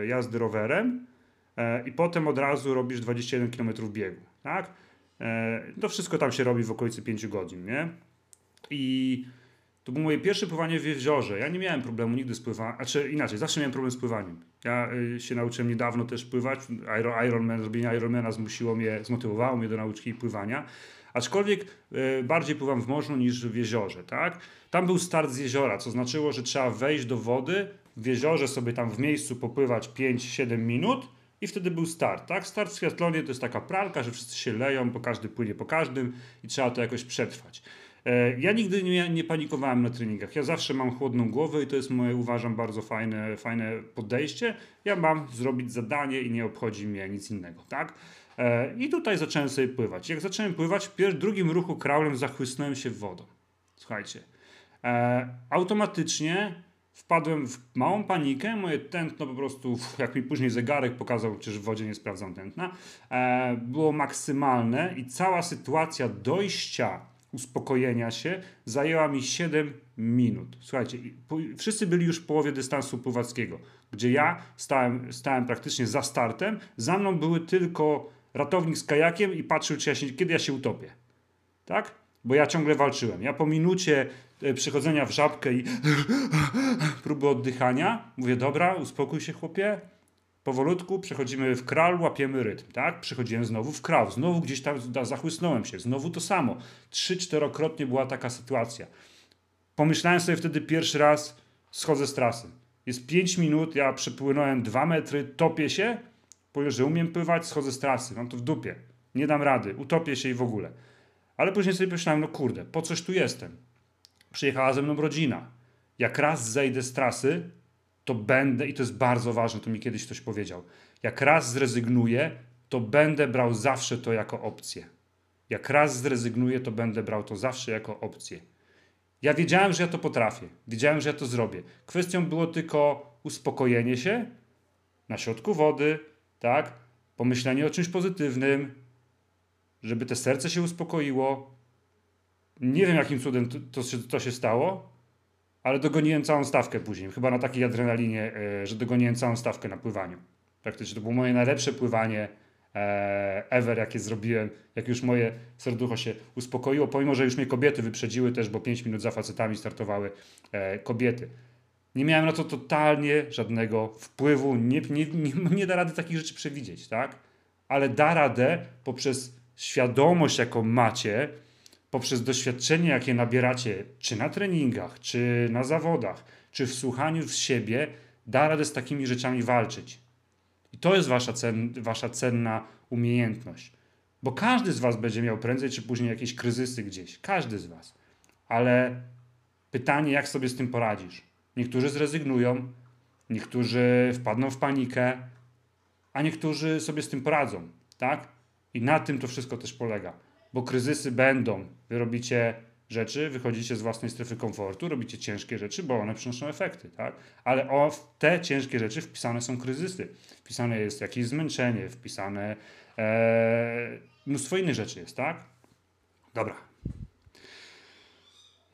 jazdy rowerem i potem od razu robisz 21 km biegu. Tak? To wszystko tam się robi w okolicy 5 godzin, nie? I to było moje pierwsze pływanie w jeziorze. Ja nie miałem problemu nigdy z pływaniem, znaczy inaczej, zawsze miałem problem z pływaniem. Ja y, się nauczyłem niedawno też pływać. Iron, Ironman, zrobienie Ironmana zmusiło mnie, zmotywowało mnie do nauczki pływania. Aczkolwiek y, bardziej pływam w morzu niż w jeziorze, tak? Tam był start z jeziora, co znaczyło, że trzeba wejść do wody, w jeziorze sobie tam w miejscu popływać 5-7 minut i wtedy był start, tak? Start w triathlonie to jest taka pralka, że wszyscy się leją, bo każdy płynie po każdym i trzeba to jakoś przetrwać. E, ja nigdy nie, nie panikowałem na treningach. Ja zawsze mam chłodną głowę i to jest moje, uważam, bardzo fajne, fajne podejście. Ja mam zrobić zadanie i nie obchodzi mnie nic innego, tak? E, I tutaj zacząłem sobie pływać. Jak zacząłem pływać, w drugim ruchu kraulem zachłysnąłem się wodą. Słuchajcie. E, automatycznie wpadłem w małą panikę, moje tętno po prostu, jak mi później zegarek pokazał, przecież w wodzie nie sprawdzam tętna, było maksymalne i cała sytuacja dojścia uspokojenia się zajęła mi 7 minut. Słuchajcie, wszyscy byli już w połowie dystansu pływackiego, gdzie ja stałem, stałem praktycznie za startem. Za mną były tylko ratownik z kajakiem i patrzył, czy ja się, kiedy ja się utopię. Tak? Bo ja ciągle walczyłem. Ja po minucie e, przychodzenia w żabkę i próby oddychania mówię, dobra, uspokój się chłopie, powolutku przechodzimy w kral, łapiemy rytm, tak? Przechodziłem znowu w kral, znowu gdzieś tam zachłysnąłem się, znowu to samo. Trzy, czterokrotnie była taka sytuacja. Pomyślałem sobie wtedy pierwszy raz, schodzę z trasy. Jest pięć minut, ja przepłynąłem dwa metry, topię się, powiem, że umiem pływać, schodzę z trasy, mam to w dupie. Nie dam rady, utopię się i w ogóle. Ale później sobie pomyślałem, no kurde, po coś tu jestem? Przyjechała ze mną rodzina. Jak raz zejdę z trasy, to będę, i to jest bardzo ważne, to mi kiedyś ktoś powiedział, jak raz zrezygnuję, to będę brał zawsze to jako opcję. Jak raz zrezygnuję, to będę brał to zawsze jako opcję. Ja wiedziałem, że ja to potrafię, wiedziałem, że ja to zrobię. Kwestią było tylko uspokojenie się na środku wody, tak? Pomyślenie o czymś pozytywnym, żeby te serce się uspokoiło. Nie wiem, jakim cudem to, to, to się stało, ale dogoniłem całą stawkę później. Chyba na takiej adrenalinie, e, że dogoniłem całą stawkę na pływaniu. Praktycznie to było moje najlepsze pływanie e, ever, jakie zrobiłem, jak już moje serducho się uspokoiło, pomimo, że już mnie kobiety wyprzedziły też, bo 5 minut za facetami startowały e, kobiety. Nie miałem na to totalnie żadnego wpływu, nie, nie, nie, nie da rady takich rzeczy przewidzieć, tak? Ale da radę poprzez świadomość, jaką macie, poprzez doświadczenie, jakie nabieracie, czy na treningach, czy na zawodach, czy w słuchaniu w siebie, da radę z takimi rzeczami walczyć. I to jest wasza, cen, wasza cenna umiejętność. Bo każdy z Was będzie miał prędzej czy później jakieś kryzysy gdzieś. Każdy z Was. Ale pytanie, jak sobie z tym poradzisz? Niektórzy zrezygnują, niektórzy wpadną w panikę, a niektórzy sobie z tym poradzą, tak? I na tym to wszystko też polega. Bo kryzysy będą. Wy robicie rzeczy, wychodzicie z własnej strefy komfortu, robicie ciężkie rzeczy, bo one przynoszą efekty, tak? Ale o, te ciężkie rzeczy wpisane są kryzysy. Wpisane jest jakieś zmęczenie, wpisane e, mnóstwo innych rzeczy jest, tak? Dobra.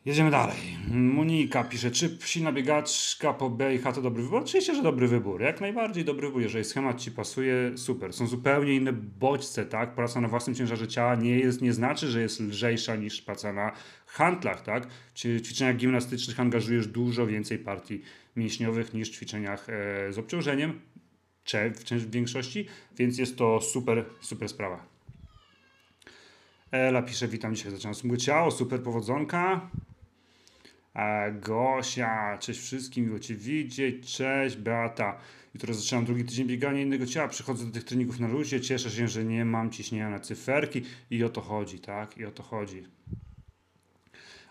Jedziemy dalej. Monika pisze, czy silna biegaczka po B i H to dobry wybór? Oczywiście, że dobry wybór. Jak najbardziej dobry wybór. Jeżeli schemat Ci pasuje, super. Są zupełnie inne bodźce, tak? Praca na własnym ciężarze ciała nie, jest, nie znaczy, że jest lżejsza niż praca na handlach, tak? Czy w ćwiczeniach gimnastycznych angażujesz dużo więcej partii mięśniowych niż w ćwiczeniach e, z obciążeniem, czy w, w większości, więc jest to super, super sprawa. Ela pisze, witam, dzisiaj zaczynam smugłe ciało, super powodzonka. Gosia, cześć wszystkim, miło Cię widzieć, cześć Beata. Jutro zaczynam drugi tydzień biegania innego ciała, przychodzę do tych treningów na luzie, cieszę się, że nie mam ciśnienia na cyferki i o to chodzi, tak? I o to chodzi.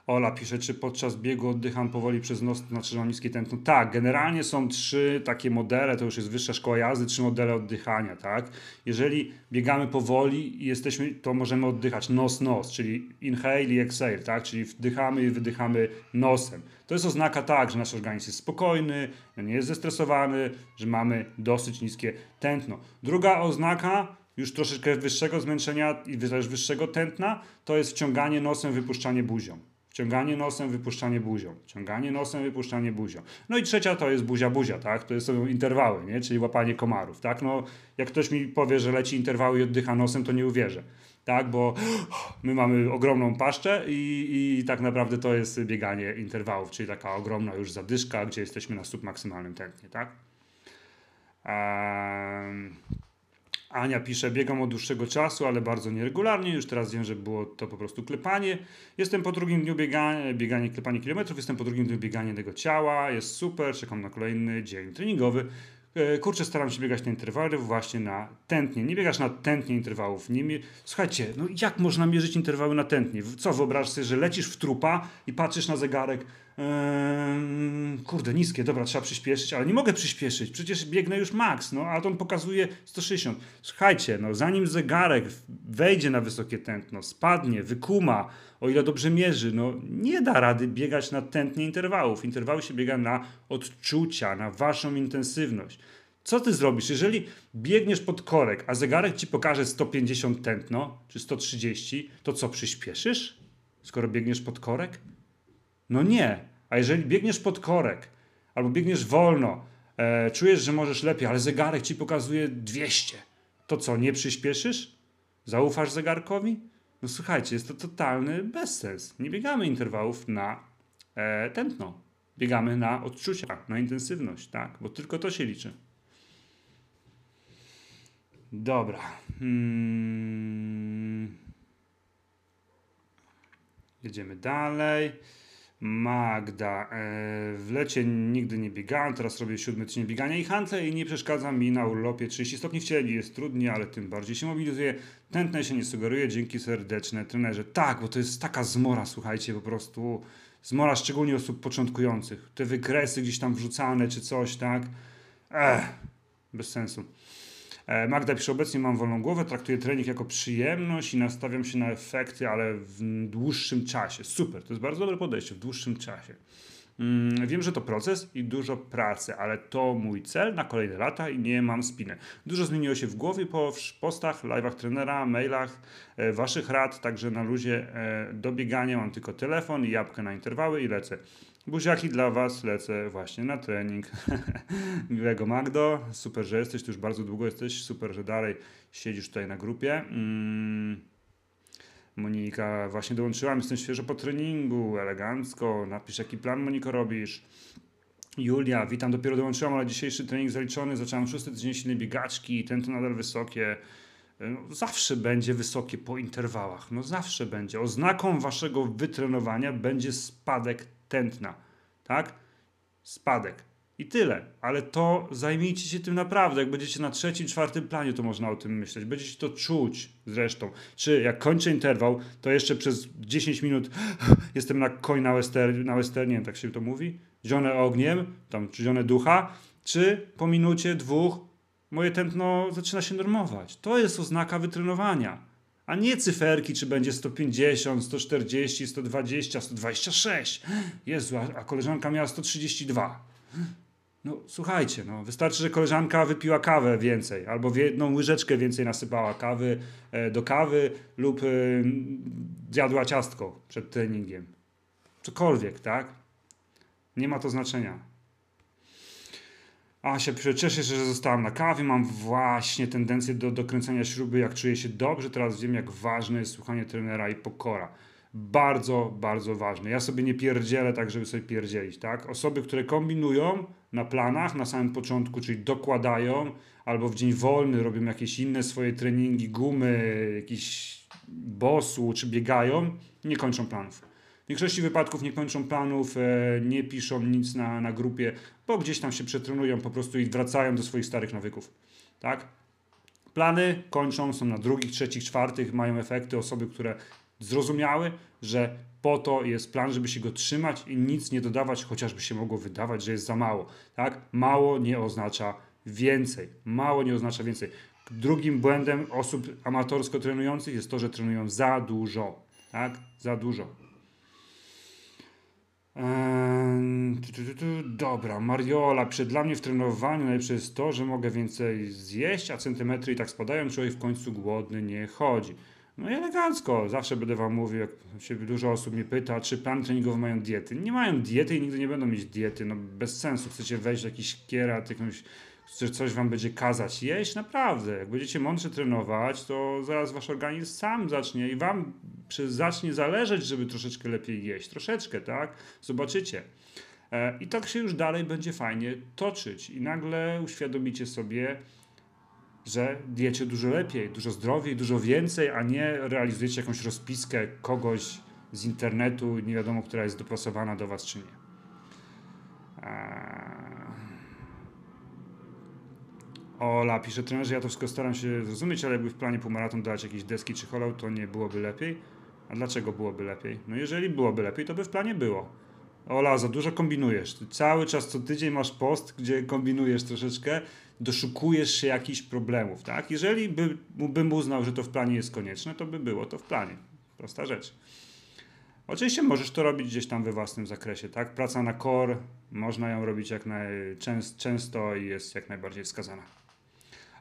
Ola pisze, czy podczas biegu oddycham powoli przez nos, to znaczy, że mam niskie tętno. Tak, generalnie są trzy takie modele, to już jest wyższa szkoła jazdy, trzy modele oddychania, tak? Jeżeli biegamy powoli i jesteśmy, to możemy oddychać nos-nos, czyli inhale i exhale, tak? Czyli wdychamy i wydychamy nosem. To jest oznaka tak, że nasz organizm jest spokojny, nie jest zestresowany, że mamy dosyć niskie tętno. Druga oznaka już troszeczkę wyższego zmęczenia i wyższego tętna, to jest wciąganie nosem, wypuszczanie buzią. Wciąganie nosem, wypuszczanie buzią. Wciąganie nosem, wypuszczanie buzią. No i trzecia to jest buzia-buzia, tak? To są interwały, nie? Czyli łapanie komarów, tak? No, jak ktoś mi powie, że leci interwały i oddycha nosem, to nie uwierzę, tak? Bo my mamy ogromną paszczę i, i tak naprawdę to jest bieganie interwałów, czyli taka ogromna już zadyszka, gdzie jesteśmy na submaksymalnym tętnie, tak? Ania pisze, biegam od dłuższego czasu, ale bardzo nieregularnie. Już teraz wiem, że było to po prostu klepanie. Jestem po drugim dniu biegania, bieganie, klepanie kilometrów. Jestem po drugim dniu biegania tego ciała. Jest super, czekam na kolejny dzień treningowy. E, kurczę, staram się biegać na interwały właśnie na tętnie. Nie biegasz na tętnie interwałów. Nie. Słuchajcie, no jak można mierzyć interwały na tętnie? Co, wyobraź sobie, że lecisz w trupa i patrzysz na zegarek Kurde, niskie, dobra, trzeba przyspieszyć, ale nie mogę przyspieszyć, przecież biegnę już max, no, a on pokazuje 160. Słuchajcie, no, zanim zegarek wejdzie na wysokie tętno, spadnie, wykuma, o ile dobrze mierzy, no, nie da rady biegać na tętnie interwałów. Interwały się biega na odczucia, na waszą intensywność. Co ty zrobisz, jeżeli biegniesz pod korek, a zegarek ci pokaże 150 tętno, czy 130, to co, przyspieszysz, skoro biegniesz pod korek? No nie. A jeżeli biegniesz pod korek albo biegniesz wolno, e, czujesz, że możesz lepiej, ale zegarek ci pokazuje 200, to co, nie przyspieszysz? Zaufasz zegarkowi? No słuchajcie, jest to totalny bezsens. Nie biegamy interwałów na e, tętno. Biegamy na odczucia, na intensywność, tak? Bo tylko to się liczy. Dobra. Hmm. Jedziemy dalej. Magda, e, w lecie nigdy nie biegałem, teraz robię siódmy tydzień biegania i handle i nie przeszkadza mi na urlopie 30 stopni w cieli. Jest trudniej, ale tym bardziej się mobilizuje. Tętne się nie sugeruje, dzięki serdeczne trenerze. Tak, bo to jest taka zmora, słuchajcie, po prostu zmora szczególnie osób początkujących. Te wykresy gdzieś tam wrzucane czy coś, tak? Ech, bez sensu. E, Magda pisze, obecnie mam wolną głowę, traktuję trening jako przyjemność i nastawiam się na efekty, ale w dłuższym czasie. Super, to jest bardzo dobre podejście, w dłuższym czasie. Mm, wiem, że to proces i dużo pracy, ale to mój cel na kolejne lata i nie mam spiny. Dużo zmieniło się w głowie po postach, live'ach trenera, mailach, e, waszych rad, także na luzie e, do biegania mam tylko telefon i jabłkę na interwały i lecę. Buziaki dla Was, lecę właśnie na trening. Miłego Magdo, super, że jesteś, tu już bardzo długo jesteś, super, że dalej siedzisz tutaj na grupie. Mm. Monika, właśnie dołączyłam, jestem świeżo po treningu, elegancko, napisz jaki plan Moniko robisz. Julia, witam, dopiero dołączyłam, ale dzisiejszy trening zaliczony, zacząłem szósty tydzień silnej biegaczki, to nadal wysokie. No, zawsze będzie wysokie po interwałach, no zawsze będzie. Oznaką waszego wytrenowania będzie spadek tętna, tak? Spadek. I tyle. Ale to zajmijcie się tym naprawdę. Jak będziecie na trzecim, czwartym planie, to można o tym myśleć. Będziecie to czuć zresztą. Czy jak kończę interwał, to jeszcze przez 10 minut jestem na koń na, wester, na westernie, tak się to mówi? Zione ogniem, tam zione ducha. Czy po minucie, dwóch moje tętno zaczyna się normować. To jest oznaka wytrenowania. A nie cyferki, czy będzie 150, 140, 120, 126. Jezu, a koleżanka miała 132. No słuchajcie, no, wystarczy, że koleżanka wypiła kawę więcej, albo jedną łyżeczkę więcej nasypała kawy e, do kawy lub e, zjadła ciastko przed treningiem. Cokolwiek, tak? Nie ma to znaczenia. A się cieszę, że zostałam na kawie. Mam właśnie tendencję do dokręcania śruby, jak czuję się dobrze. Teraz wiem, jak ważne jest słuchanie trenera i pokora. Bardzo, bardzo ważne. Ja sobie nie pierdzielę tak, żeby sobie pierdzielić, tak? Osoby, które kombinują na planach na samym początku, czyli dokładają, albo w dzień wolny robią jakieś inne swoje treningi, gumy, jakiś bosu, czy biegają, nie kończą planów. W większości wypadków nie kończą planów, e, nie piszą nic na, na grupie, bo gdzieś tam się przetrenują po prostu i wracają do swoich starych nawyków. Tak? Plany kończą, są na drugich, trzecich, czwartych, mają efekty osoby, które zrozumiały, że po to jest plan, żeby się go trzymać i nic nie dodawać, chociażby się mogło wydawać, że jest za mało. Tak? Mało nie oznacza więcej. Mało nie oznacza więcej. Drugim błędem osób amatorsko trenujących jest to, że trenują za dużo. Tak? Za dużo. Dobra, Mariola, przed dla mnie w trenowaniu najlepsze jest to, że mogę więcej zjeść, a centymetry i tak spadają, człowiek w końcu głodny nie chodzi. No i elegancko, zawsze będę wam mówił, jak się dużo osób mnie pyta, czy plan treningowy mają diety. Nie mają diety i nigdy nie będą mieć diety, no bez sensu. Chcecie wejść w jakiś kierat, jakąś, że coś wam będzie kazać jeść? Naprawdę, jak będziecie mądrze trenować, to zaraz wasz organizm sam zacznie i wam zacznie zależeć, żeby troszeczkę lepiej jeść. Troszeczkę, tak? Zobaczycie. E, I tak się już dalej będzie fajnie toczyć. I nagle uświadomicie sobie, że diecie dużo lepiej, dużo zdrowiej, dużo więcej, a nie realizujecie jakąś rozpiskę kogoś z internetu, nie wiadomo, która jest dopasowana do Was czy nie. Eee... Ola pisze, trenerze, ja to wszystko staram się zrozumieć, ale jakby w planie półmaraton dać jakieś deski czy holał, to nie byłoby lepiej. A dlaczego byłoby lepiej? No jeżeli byłoby lepiej, to by w planie było. Ola, za dużo kombinujesz. Ty cały czas, co tydzień masz post, gdzie kombinujesz troszeczkę, doszukujesz się jakichś problemów, tak? Jeżeli by, bym uznał, że to w planie jest konieczne, to by było to w planie. Prosta rzecz. Oczywiście możesz to robić gdzieś tam we własnym zakresie, tak? Praca na core, można ją robić jak najczęsto i jest jak najbardziej wskazana.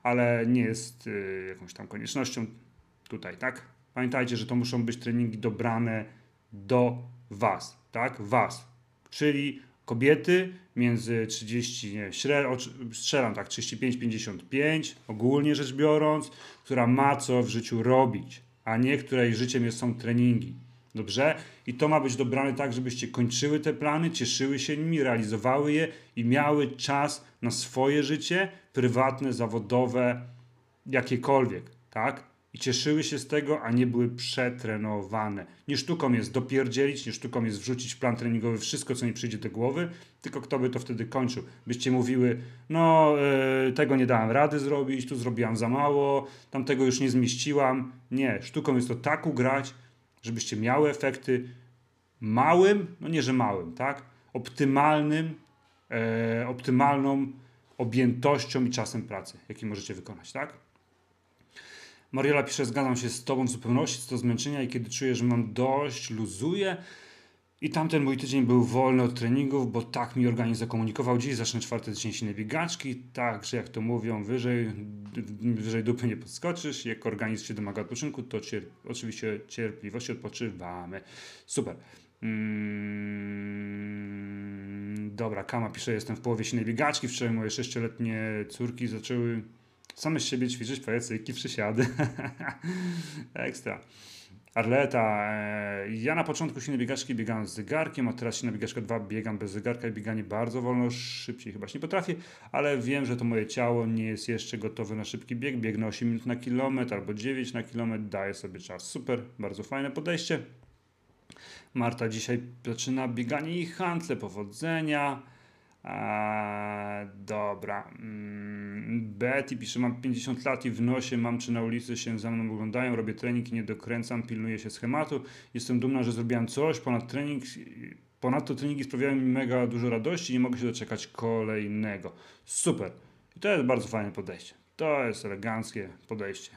Ale nie jest y, jakąś tam koniecznością tutaj, tak? Pamiętajcie, że to muszą być treningi dobrane do Was, tak? Was. Czyli kobiety między 30, nie, strzelam tak, 35-55, ogólnie rzecz biorąc, która ma co w życiu robić, a nie której życiem są treningi. Dobrze? I to ma być dobrane tak, żebyście kończyły te plany, cieszyły się nimi, realizowały je i miały czas na swoje życie, prywatne, zawodowe, jakiekolwiek, tak? i cieszyły się z tego, a nie były przetrenowane. Nie sztuką jest dopierdzielić, nie sztuką jest wrzucić w plan treningowy wszystko, co nie przyjdzie do głowy, tylko kto by to wtedy kończył. Byście mówiły, no yy, tego nie dałem rady zrobić, tu zrobiłam za mało, tamtego już nie zmieściłam. Nie, sztuką jest to tak ugrać, żebyście miały efekty małym, no nie że małym, tak? Optymalnym, e, optymalną objętością i czasem pracy, jaki możecie wykonać, tak? Mariola pisze, zgadzam się z Tobą w zupełności co do zmęczenia i kiedy czuję, że mam dość, luzuję. I tamten mój tydzień był wolny od treningów, bo tak mi organizm zakomunikował. Dziś zacznę czwarty tydzień silnej biegaczki, tak, że jak to mówią, wyżej, wyżej dupy nie podskoczysz. Jak organizm się domaga odpoczynku, to cier oczywiście cierpliwości odpoczywamy. Super. Mm, dobra, Kama pisze, jestem w połowie silnej biegaczki. Wczoraj moje sześcioletnie córki zaczęły Same z siebie ćwiczyć pajacyki, przysiady. Ekstra. Arleta. E, ja na początku silnej biegaczki biegałem z zegarkiem, a teraz silna biegaczka 2 biegam bez zegarka i bieganie bardzo wolno, szybciej chyba się nie potrafię, ale wiem, że to moje ciało nie jest jeszcze gotowe na szybki bieg. Biegnę 8 minut na kilometr albo 9 na kilometr, daję sobie czas. Super, bardzo fajne podejście. Marta dzisiaj zaczyna bieganie i handle, powodzenia. Eee, dobra. Mm, Betty pisze, mam 50 lat i w nosie mam, czy na ulicy się za mną oglądają, robię trening i nie dokręcam, pilnuję się schematu. Jestem dumna, że zrobiłam coś, ponad trening, ponadto treningi sprawiają mi mega dużo radości i nie mogę się doczekać kolejnego. Super. I to jest bardzo fajne podejście. To jest eleganckie podejście.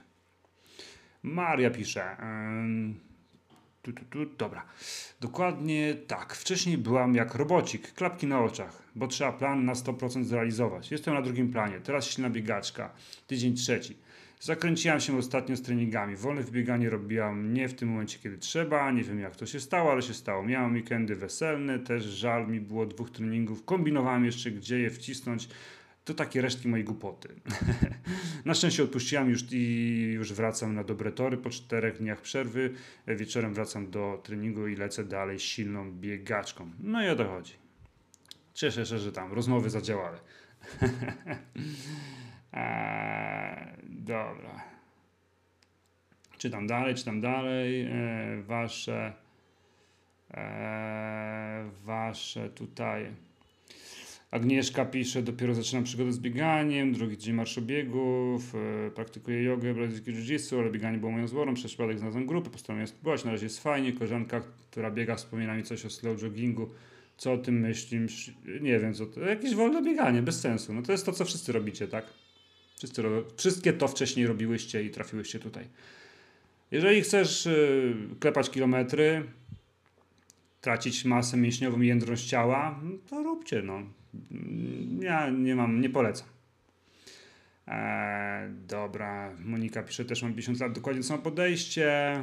Maria pisze. Tu, tu, tu, dobra. Dokładnie tak. Wcześniej byłam jak robocik, klapki na oczach, bo trzeba plan na 100% zrealizować. Jestem na drugim planie. Teraz silna biegaczka. Tydzień trzeci. Zakręciłam się ostatnio z treningami. Wolne wybieganie robiłam nie w tym momencie, kiedy trzeba. Nie wiem jak to się stało, ale się stało. Miałam weekendy weselne, też żal mi było dwóch treningów. Kombinowałem jeszcze, gdzie je wcisnąć. To takie resztki mojej głupoty. na szczęście odpuściłam już i już wracam na dobre tory po czterech dniach przerwy. Wieczorem wracam do treningu i lecę dalej silną biegaczką. No i o to chodzi. Cieszę się, że tam rozmowy zadziałały. eee, dobra. Czytam dalej, czytam dalej. Eee, wasze. Eee, wasze tutaj. Agnieszka pisze, dopiero zaczynam przygodę z bieganiem, drugi dzień marszu biegów, e, praktykuję jogę, brazylijskie jiu-jitsu, ale bieganie było moją zworą, przez przypadek znalazłem grupę, postanowiłem spróbować, na razie jest fajnie, koleżanka, która biega wspomina mi coś o slow joggingu, co o tym myślisz, nie wiem, co to, jakieś wolne bieganie, bez sensu, no to jest to, co wszyscy robicie, tak? Wszyscy, wszystkie to wcześniej robiłyście i trafiłyście tutaj. Jeżeli chcesz y, klepać kilometry, tracić masę mięśniową i jędrność ciała, no to róbcie, no. Ja nie mam, nie polecam. Eee, dobra, Monika pisze, też mam 50 lat, dokładnie samo podejście.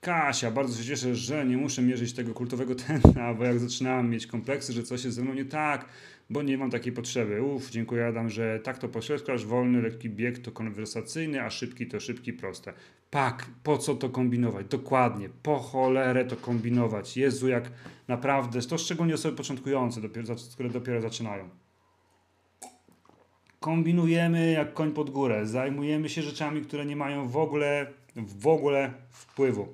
Kasia, bardzo się cieszę, że nie muszę mierzyć tego kultowego tętna, bo jak zaczynałam mieć kompleksy, że coś jest ze mną nie tak, bo nie mam takiej potrzeby. Uff, dziękuję Adam, że tak to poświadczasz. Wolny, lekki bieg to konwersacyjny, a szybki to szybki, proste. Pak, po co to kombinować? Dokładnie, po cholerę to kombinować. Jezu, jak naprawdę, to szczególnie osoby początkujące, dopiero, które dopiero zaczynają. Kombinujemy jak koń pod górę, zajmujemy się rzeczami, które nie mają w ogóle, w ogóle wpływu.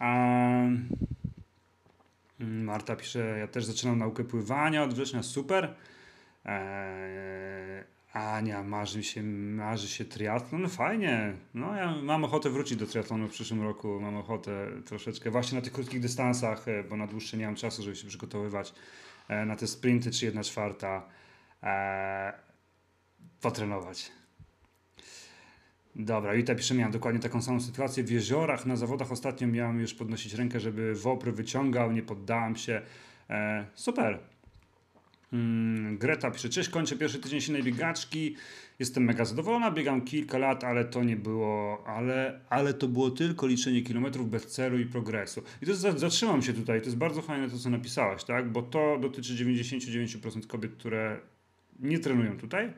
Um, Marta pisze, ja też zaczynam naukę pływania od września, super. Eee, Ania, marzy się, marzy się triatlon, fajnie. No ja mam ochotę wrócić do triatlonu w przyszłym roku, mam ochotę troszeczkę właśnie na tych krótkich dystansach, e, bo na dłuższe nie mam czasu, żeby się przygotowywać e, na te sprinty czy jedna czwarta e, potrenować. Dobra, Juta pisze, miałem dokładnie taką samą sytuację. W jeziorach na zawodach ostatnio miałem już podnosić rękę, żeby wopr wyciągał, nie poddałem się. E, super. Mm, Greta pisze, cześć, kończę pierwszy tydzień silnej biegaczki. Jestem mega zadowolona, biegam kilka lat, ale to nie było, ale, ale to było tylko liczenie kilometrów bez celu i progresu. I to jest, zatrzymam się tutaj, to jest bardzo fajne to, co napisałaś, tak? Bo to dotyczy 99% kobiet, które nie trenują tutaj,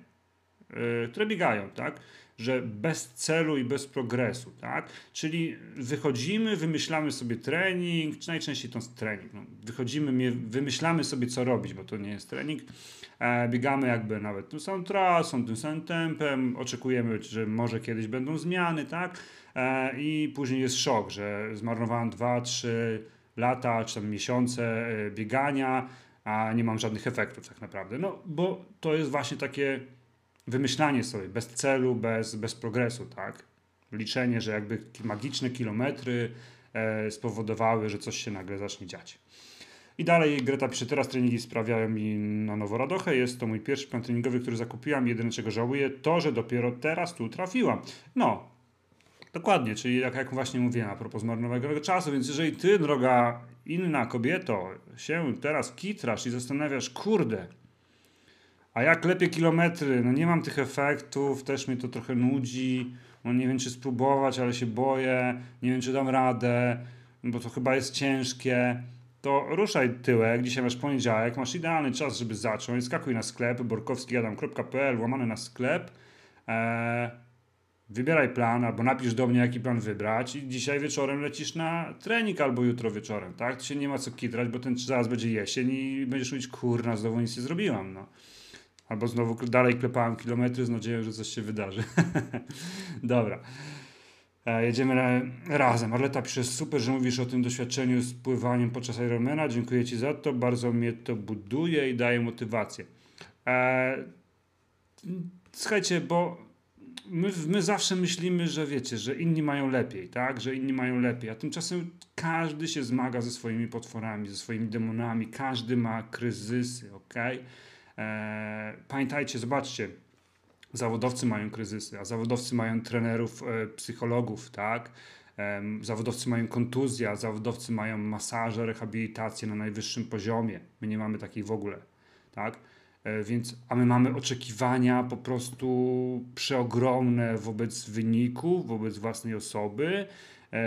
yy, które biegają, tak? Że bez celu i bez progresu, tak? Czyli wychodzimy, wymyślamy sobie trening, czy najczęściej to jest trening. No, wychodzimy, wymyślamy sobie co robić, bo to nie jest trening. E, biegamy jakby nawet tym samą trasą, tym samym tempem, oczekujemy, że może kiedyś będą zmiany, tak? E, I później jest szok, że zmarnowałem 2-3 lata, czy tam miesiące e, biegania, a nie mam żadnych efektów tak naprawdę. No, bo to jest właśnie takie wymyślanie sobie bez celu, bez, bez progresu, tak? Liczenie, że jakby magiczne kilometry e, spowodowały, że coś się nagle zacznie dziać. I dalej Greta pisze, teraz treningi sprawiają mi na nowo radochę. Jest to mój pierwszy plan treningowy, który zakupiłam. Jedyne czego żałuję, to, że dopiero teraz tu trafiłam. No, dokładnie, czyli jak, jak właśnie mówiłem a propos zmarnowanego czasu, więc jeżeli ty, droga inna kobieto, się teraz kitrasz i zastanawiasz, kurde, a jak lepiej kilometry, no nie mam tych efektów, też mnie to trochę nudzi. No nie wiem, czy spróbować, ale się boję. Nie wiem, czy dam radę, bo to chyba jest ciężkie. To ruszaj tyłek, dzisiaj masz poniedziałek, masz idealny czas, żeby zacząć. Skakuj na sklep borkowskiadam.pl, łamany na sklep. Eee, wybieraj plan, albo napisz do mnie, jaki plan wybrać i dzisiaj wieczorem lecisz na trening, albo jutro wieczorem, tak? To się nie ma co kitrać, bo ten zaraz będzie jesień i będziesz mówić, kurna, znowu nic nie zrobiłam, no. Albo znowu dalej klepałem kilometry z nadzieją, że coś się wydarzy. Dobra. E, jedziemy ra razem. Arleta pisze, super, że mówisz o tym doświadczeniu z pływaniem podczas Ironmana. Dziękuję Ci za to. Bardzo mnie to buduje i daje motywację. E, słuchajcie, bo my, my zawsze myślimy, że wiecie, że inni mają lepiej, tak? Że inni mają lepiej, a tymczasem każdy się zmaga ze swoimi potworami, ze swoimi demonami, każdy ma kryzysy, ok? E, pamiętajcie, zobaczcie, zawodowcy mają kryzysy, a zawodowcy mają trenerów, e, psychologów, tak? E, zawodowcy mają kontuzję, a zawodowcy mają masaże, rehabilitację na najwyższym poziomie. My nie mamy takiej w ogóle, tak? E, więc, a my mamy oczekiwania po prostu przeogromne wobec wyniku, wobec własnej osoby, e,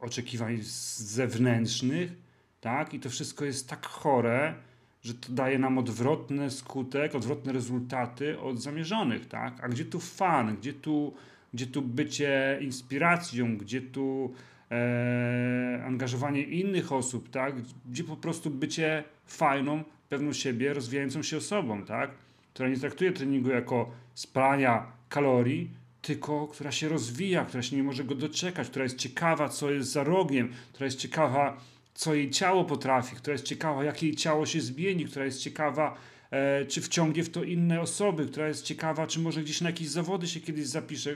oczekiwań zewnętrznych, tak? I to wszystko jest tak chore, że to daje nam odwrotny skutek, odwrotne rezultaty od zamierzonych, tak? A gdzie tu fan, gdzie tu, gdzie tu bycie inspiracją, gdzie tu e, angażowanie innych osób, tak? Gdzie po prostu bycie fajną, pewną siebie, rozwijającą się osobą, tak? Która nie traktuje treningu jako spalania kalorii, tylko która się rozwija, która się nie może go doczekać, która jest ciekawa, co jest za rogiem, która jest ciekawa, co jej ciało potrafi, która jest ciekawa, jak jej ciało się zmieni, która jest ciekawa, e, czy wciągnie w to inne osoby, która jest ciekawa, czy może gdzieś na jakieś zawody się kiedyś zapisze.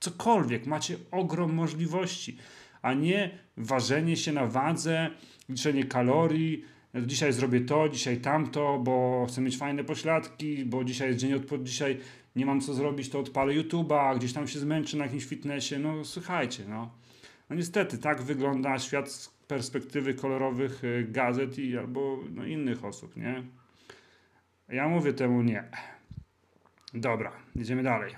Cokolwiek, macie ogrom możliwości, a nie ważenie się na wadze, liczenie kalorii, dzisiaj zrobię to, dzisiaj tamto, bo chcę mieć fajne pośladki, bo dzisiaj jest dzień od dzisiaj nie mam co zrobić, to odpalę YouTube'a, gdzieś tam się zmęczę na jakimś fitnessie. No słuchajcie, no. No niestety, tak wygląda świat perspektywy kolorowych y, gazet i albo no, innych osób, nie? Ja mówię temu nie. Dobra, idziemy dalej.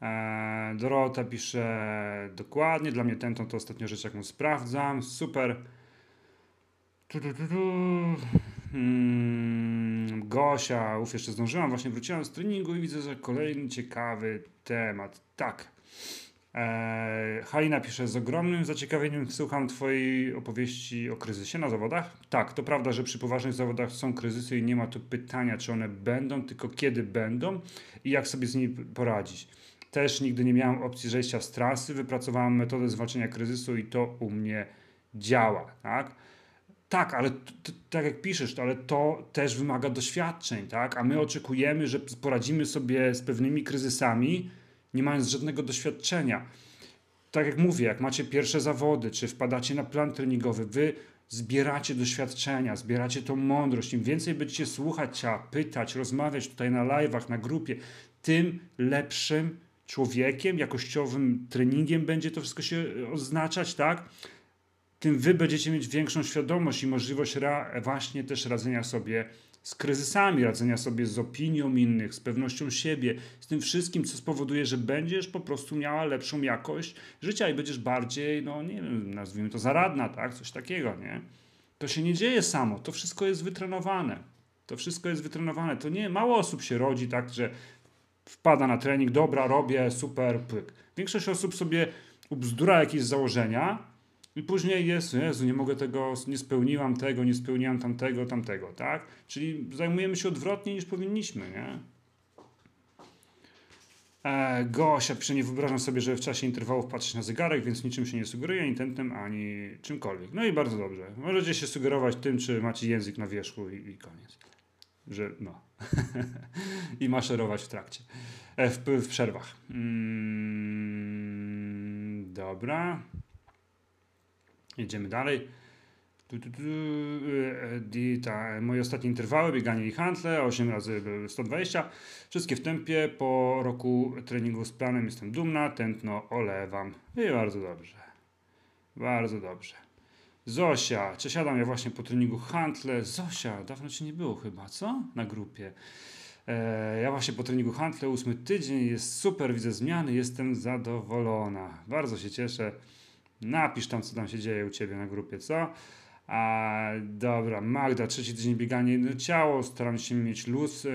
Eee, Dorota pisze dokładnie, dla mnie ten to ostatnia rzecz, jaką sprawdzam. Super. Tu, tu, tu, hmm, Gosia, uf, jeszcze zdążyłam, właśnie wróciłam z treningu i widzę, że kolejny ciekawy temat. Tak. Eee, Halina pisze, z ogromnym zaciekawieniem słucham Twojej opowieści o kryzysie na zawodach. Tak, to prawda, że przy poważnych zawodach są kryzysy i nie ma tu pytania, czy one będą, tylko kiedy będą i jak sobie z nimi poradzić. Też nigdy nie miałam opcji zejścia z trasy, wypracowałam metodę zwalczenia kryzysu i to u mnie działa, tak? Tak, ale tak jak piszesz, ale to też wymaga doświadczeń, tak? A my oczekujemy, że poradzimy sobie z pewnymi kryzysami, nie mając żadnego doświadczenia. Tak jak mówię, jak macie pierwsze zawody, czy wpadacie na plan treningowy, wy zbieracie doświadczenia, zbieracie tą mądrość. Im więcej będziecie słuchać pytać, rozmawiać tutaj na live'ach, na grupie, tym lepszym człowiekiem, jakościowym treningiem będzie to wszystko się oznaczać, tak? tym wy będziecie mieć większą świadomość i możliwość właśnie też radzenia sobie z kryzysami, radzenia sobie z opinią innych, z pewnością siebie, z tym wszystkim, co spowoduje, że będziesz po prostu miała lepszą jakość życia i będziesz bardziej, no nie wiem, nazwijmy to zaradna, tak? Coś takiego, nie? To się nie dzieje samo, to wszystko jest wytrenowane. To wszystko jest wytrenowane. To nie, mało osób się rodzi tak, że wpada na trening, dobra, robię, super, pyk. Większość osób sobie ubzdura jakieś założenia, i później jest, Jezu, nie mogę tego, nie spełniłam tego, nie spełniłam tamtego, tamtego, tak? Czyli zajmujemy się odwrotnie niż powinniśmy, nie? E, Gosia pisze, nie wyobrażam sobie, że w czasie interwałów patrzeć na zegarek, więc niczym się nie sugeruję, ani tentem, ani czymkolwiek. No i bardzo dobrze. Możecie się sugerować tym, czy macie język na wierzchu i, i koniec. Że no. I maszerować w trakcie. E, w, w przerwach. Mm, dobra. Jedziemy dalej. Tu, tu, e, ta, moje ostatnie interwały, bieganie i handle, 8 razy 120. Wszystkie w tempie. Po roku treningu z planem jestem dumna, tętno olewam. I bardzo dobrze. Bardzo dobrze. Zosia, czy siadam ja właśnie po treningu handle? Zosia, dawno cię nie było chyba, co? Na grupie. E, ja właśnie po treningu handle, ósmy tydzień, jest super, widzę zmiany, jestem zadowolona. Bardzo się cieszę. Napisz tam, co tam się dzieje u ciebie na grupie, co? A, dobra, Magda, trzeci tydzień bieganie jedno ciało, staram się mieć luz.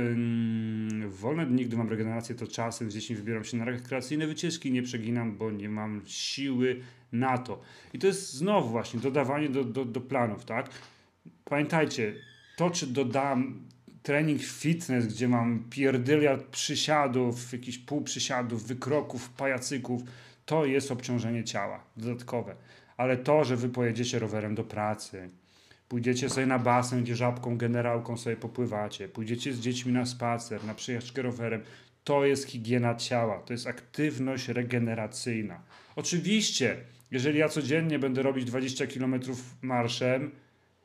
Wolne dni, gdy mam regenerację, to czasem z dziećmi wybieram się na rekreacyjne wycieczki, nie przeginam, bo nie mam siły na to. I to jest znowu właśnie dodawanie do, do, do planów, tak? Pamiętajcie, to czy dodam trening fitness, gdzie mam pierdyliard przysiadów, jakichś półprzysiadów, wykroków, pajacyków, to jest obciążenie ciała dodatkowe. Ale to, że wy pojedziecie rowerem do pracy, pójdziecie sobie na basen, gdzie żabką, generałką sobie popływacie, pójdziecie z dziećmi na spacer, na przejażdżkę rowerem, to jest higiena ciała, to jest aktywność regeneracyjna. Oczywiście, jeżeli ja codziennie będę robić 20 km marszem,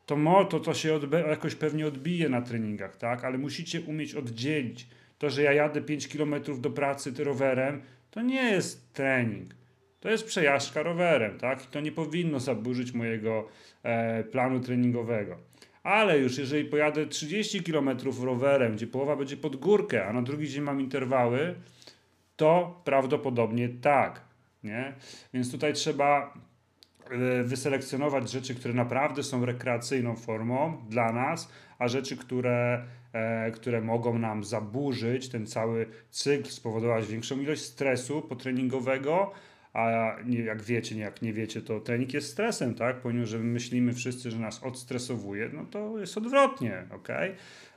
to, mo, to, to się odbe- jakoś pewnie odbije na treningach, tak? Ale musicie umieć oddzielić. To, że ja jadę 5 km do pracy rowerem, to nie jest trening. To jest przejażdżka rowerem, tak? I to nie powinno zaburzyć mojego e, planu treningowego. Ale już jeżeli pojadę 30 km rowerem, gdzie połowa będzie pod górkę, a na drugi dzień mam interwały, to prawdopodobnie tak. Nie? Więc tutaj trzeba e, wyselekcjonować rzeczy, które naprawdę są rekreacyjną formą dla nas, a rzeczy, które, które mogą nam zaburzyć ten cały cykl, spowodować większą ilość stresu potreningowego, a jak wiecie, jak nie wiecie, to trening jest stresem, tak? Ponieważ myślimy wszyscy, że nas odstresowuje, no to jest odwrotnie, ok?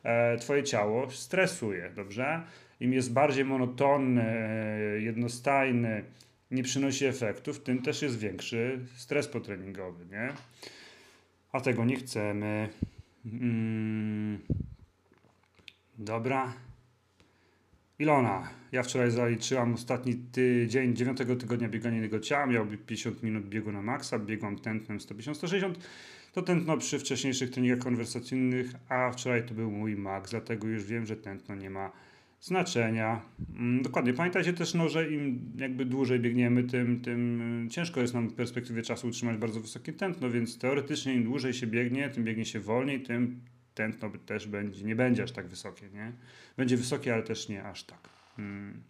E, twoje ciało stresuje, dobrze? Im jest bardziej monotonny, e, jednostajny, nie przynosi efektów, tym też jest większy stres potreningowy, nie? A tego nie chcemy. Mm. Dobra. Ilona, ja wczoraj zaliczyłam ostatni tydzień, dziewiątego tygodnia biegania ciała, miał 50 minut biegu na maksa, biegłam tętnem 150-160. To tętno przy wcześniejszych treningach konwersacyjnych, a wczoraj to był mój max, dlatego już wiem, że tętno nie ma znaczenia. Mm, dokładnie. Pamiętajcie też, no, że im jakby dłużej biegniemy, tym, tym ciężko jest nam w perspektywie czasu utrzymać bardzo wysokie tętno, więc teoretycznie im dłużej się biegnie, tym biegnie się wolniej, tym tętno też będzie, nie będzie aż tak wysokie, nie? Będzie wysokie, ale też nie aż tak. Hmm.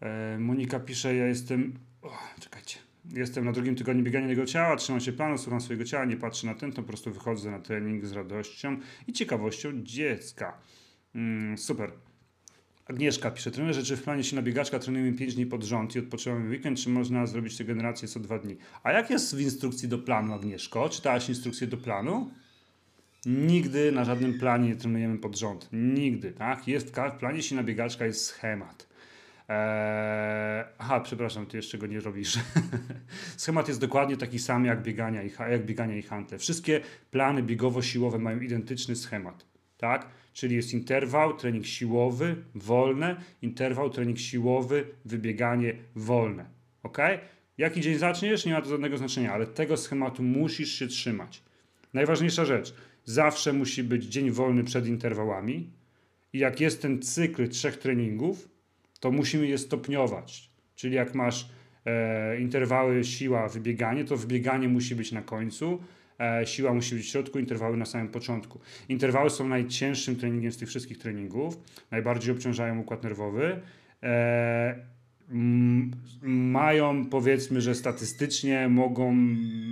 E, Monika pisze, ja jestem, o, czekajcie, jestem na drugim tygodniu biegania jego ciała, trzymam się planu, słucham swojego ciała, nie patrzę na to po prostu wychodzę na trening z radością i ciekawością dziecka. Hmm, super. Agnieszka pisze, trenerze, czy w planie się na biegaczka trenujemy 5 dni pod rząd i odpoczywamy weekend, czy można zrobić tę generację co 2 dni? A jak jest w instrukcji do planu, Agnieszko? Czytałaś instrukcję do planu? Nigdy na żadnym planie nie trenujemy pod rząd. Nigdy, tak? Jest w planie się na biegaczka jest schemat. Eee, aha, przepraszam, ty jeszcze go nie robisz. Schemat jest dokładnie taki sam jak biegania i, jak biegania i hantle. Wszystkie plany biegowo-siłowe mają identyczny schemat, tak? Czyli jest interwał, trening siłowy, wolne, interwał, trening siłowy, wybieganie, wolne. Ok? Jaki dzień zaczniesz? Nie ma to żadnego znaczenia, ale tego schematu musisz się trzymać. Najważniejsza rzecz – zawsze musi być dzień wolny przed interwałami. I jak jest ten cykl trzech treningów, to musimy je stopniować. Czyli jak masz e, interwały siła, wybieganie, to wybieganie musi być na końcu, e, siła musi być w środku, interwały na samym początku. Interwały są najcięższym treningiem z tych wszystkich treningów, najbardziej obciążają układ nerwowy. E, mają powiedzmy, że statystycznie mogą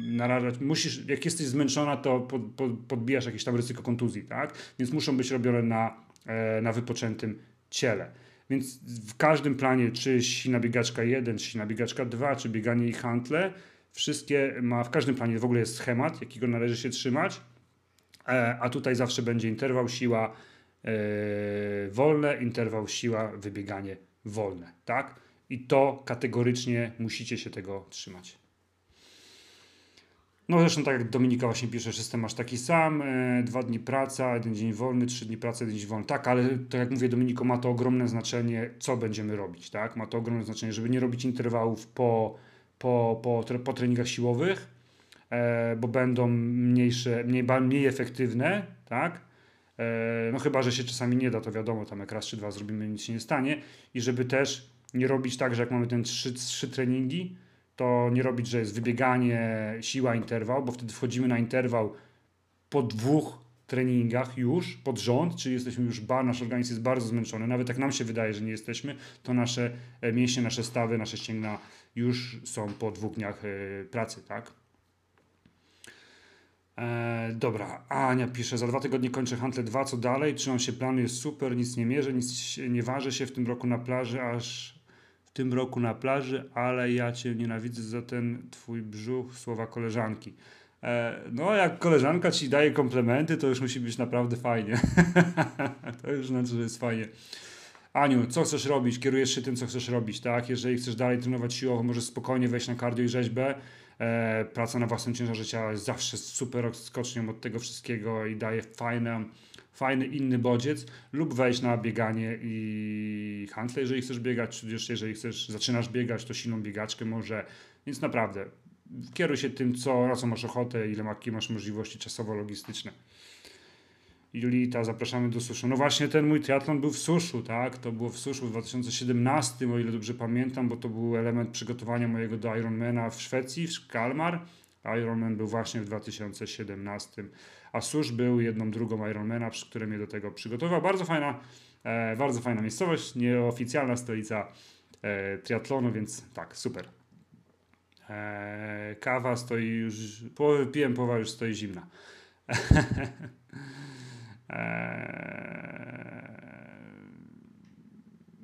narażać, musisz, jak jesteś zmęczona, to pod, pod, podbijasz jakieś tam ryzyko kontuzji, tak? Więc muszą być robione na, e, na wypoczętym ciele. Więc w każdym planie, czy sina biegaczka 1, czy sina biegaczka 2, czy bieganie i hantle, wszystkie ma, w każdym planie w ogóle jest schemat, jakiego należy się trzymać, e, a tutaj zawsze będzie interwał siła e, wolne, interwał siła wybieganie wolne, tak? I to kategorycznie musicie się tego trzymać. No zresztą tak jak Dominika właśnie pisze, system masz taki sam, e, dwa dni praca, jeden dzień wolny, trzy dni pracy, jeden dzień wolny. Tak, ale tak jak mówię Dominiko, ma to ogromne znaczenie, co będziemy robić, tak? Ma to ogromne znaczenie, żeby nie robić interwałów po, po, po, po treningach siłowych, e, bo będą mniejsze, mniej, mniej efektywne, tak? E, no chyba, że się czasami nie da, to wiadomo, tam jak raz czy dwa zrobimy, nic się nie stanie. I żeby też nie robić tak, że jak mamy ten trzy, trzy treningi, to nie robić, że jest wybieganie, siła, interwał, bo wtedy wchodzimy na interwał po dwóch treningach już pod rząd, czyli jesteśmy już, ba, nasz organizm jest bardzo zmęczony. Nawet jak nam się wydaje, że nie jesteśmy, to nasze e, mięśnie, nasze stawy, nasze ścięgna już są po dwóch dniach e, pracy, tak? E, dobra, Ania pisze, za dwa tygodnie kończę Hantle 2, co dalej? Trzymam się planu, jest super, nic nie mierzę, nic nie ważę się w tym roku na plaży, aż tym roku na plaży, ale ja cię nienawidzę za ten twój brzuch, słowa koleżanki. E, no, jak koleżanka ci daje komplementy, to już musi być naprawdę fajnie. to już znaczy, że jest fajnie. Aniu, co chcesz robić? Kierujesz się tym, co chcesz robić, tak? Jeżeli chcesz dalej trenować siłowo, możesz spokojnie wejść na kardio i rzeźbę. E, praca na własnym ciężarze ciała jest zawsze super skocznią od tego wszystkiego i daje fajne, fajny inny bodziec. Lub wejść na bieganie i handle, jeżeli chcesz biegać, czy jeżeli chcesz, zaczynasz biegać, to silną biegaczkę może. Więc naprawdę, kieruj się tym, co, na co masz ochotę, ile masz możliwości czasowo-logistyczne. Julita, zapraszamy do suszu. No właśnie ten mój triatlon był w suszu, tak? To było w suszu w 2017, o ile dobrze pamiętam, bo to był element przygotowania mojego do Ironmana w Szwecji, w Kalmar. Ironman był właśnie w 2017, a susz był jedną drugą Ironmana, której mnie do tego przygotował. Bardzo fajna, e, bardzo fajna miejscowość, nieoficjalna stolica e, triatlonu, więc tak, super. E, kawa stoi już, połowę piłem, połowa już stoi zimna.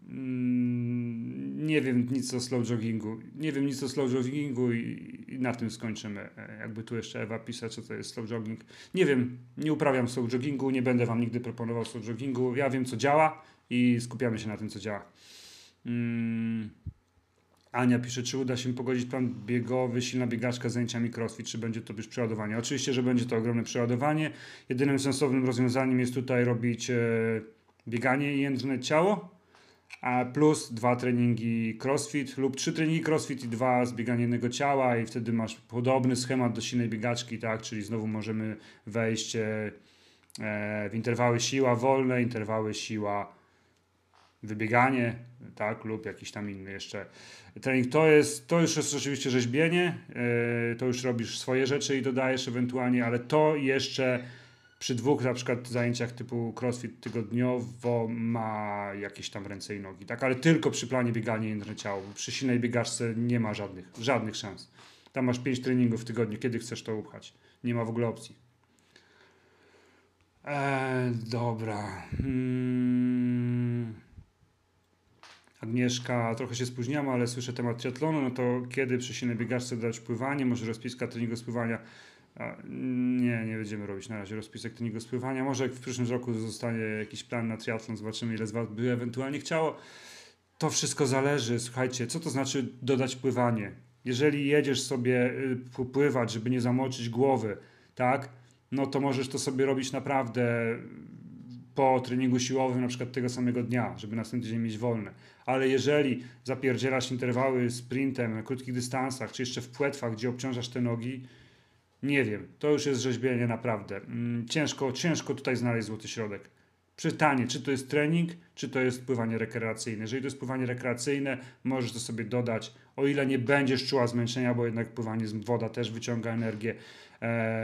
Mm, nie wiem nic o slow joggingu. Nie wiem nic o slow joggingu i, i, na tym skończymy. E, jakby tu jeszcze Ewa pisać, co to jest slow jogging. Nie wiem, nie uprawiam slow joggingu, nie będę wam nigdy proponował slow joggingu. Ja wiem, co działa i skupiamy się na tym, co działa. Mm. Ania pisze, czy uda się pogodzić plan biegowy, silna biegaczka z zajęciami crossfit, czy będzie to już przeładowanie. Oczywiście, że będzie to ogromne przeładowanie. Jedynym sensownym rozwiązaniem jest tutaj robić e, bieganie i jędrne ciało, a plus dwa treningi crossfit lub trzy treningi crossfit i dwa zbieganie jednego ciała i wtedy masz podobny schemat do silnej biegaczki, tak, czyli znowu możemy wejść e, e w interwały siła wolne, interwały siła wybieganie, tak, lub jakiś tam inny jeszcze trening. To, jest, to już jest oczywiście rzeźbienie, yy, to już robisz swoje rzeczy i dodajesz ewentualnie, ale to jeszcze przy dwóch na przykład zajęciach typu crossfit tygodniowo ma jakieś tam ręce i nogi, tak, ale tylko przy planie biegania i ciało. Przy silnej biegaczce nie ma żadnych, żadnych szans. Tam masz 5 treningów w tygodniu, kiedy chcesz to upchać. Nie ma w ogóle opcji. Eee, dobra. Hmm. Agnieszka, trochę się spóźniamy, ale słyszę temat triatlonu, no to kiedy przy silnej biegaczce dać pływanie, może rozpiska treningu spływania? Nie, nie będziemy robić na razie rozpisek treningu spływania. Może jak w przyszłym roku zostanie jakiś plan na triatlon, zobaczymy ile z Was by ewentualnie chciało. To wszystko zależy. Słuchajcie, co to znaczy dodać pływanie? Jeżeli jedziesz sobie y, popływać, żeby nie zamoczyć głowy, tak, no to możesz to sobie robić naprawdę po treningu siłowym na przykład tego samego dnia, żeby następny dzień mieć wolne. Ale jeżeli zapierdzielasz interwały sprintem na krótkich dystansach, czy jeszcze w płetwach, gdzie obciążasz te nogi, nie wiem, to już jest rzeźbienie naprawdę. Mm, ciężko, ciężko tutaj znaleźć złoty środek. Pytanie, czy to jest trening, czy to jest pływanie rekreacyjne. Jeżeli to jest pływanie rekreacyjne, możesz to sobie dodać, o ile nie będziesz czuła zmęczenia, bo jednak pływanie z woda też wyciąga energię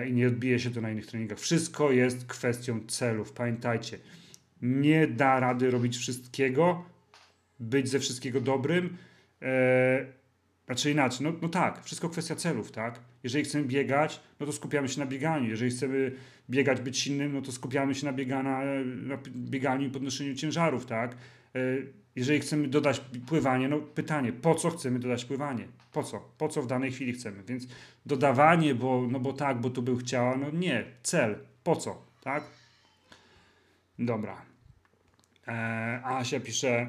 i nie odbije się to na innych treningach. Wszystko jest kwestią celów. Pamiętajcie, nie da rady robić wszystkiego, być ze wszystkiego dobrym. E, znaczy inaczej, no, no tak, wszystko kwestia celów, tak? Jeżeli chcemy biegać, no to skupiamy się na bieganiu. Jeżeli chcemy biegać, być silnym, no to skupiamy się na, biegana, na bieganiu i podnoszeniu ciężarów, tak? E, jeżeli chcemy dodać pływanie, no pytanie, po co chcemy dodać pływanie? Po co? Po co w danej chwili chcemy? Więc dodawanie, bo, no bo tak, bo tu był chciała, no nie, cel, po co, tak? Dobra. Eee, Asia pisze,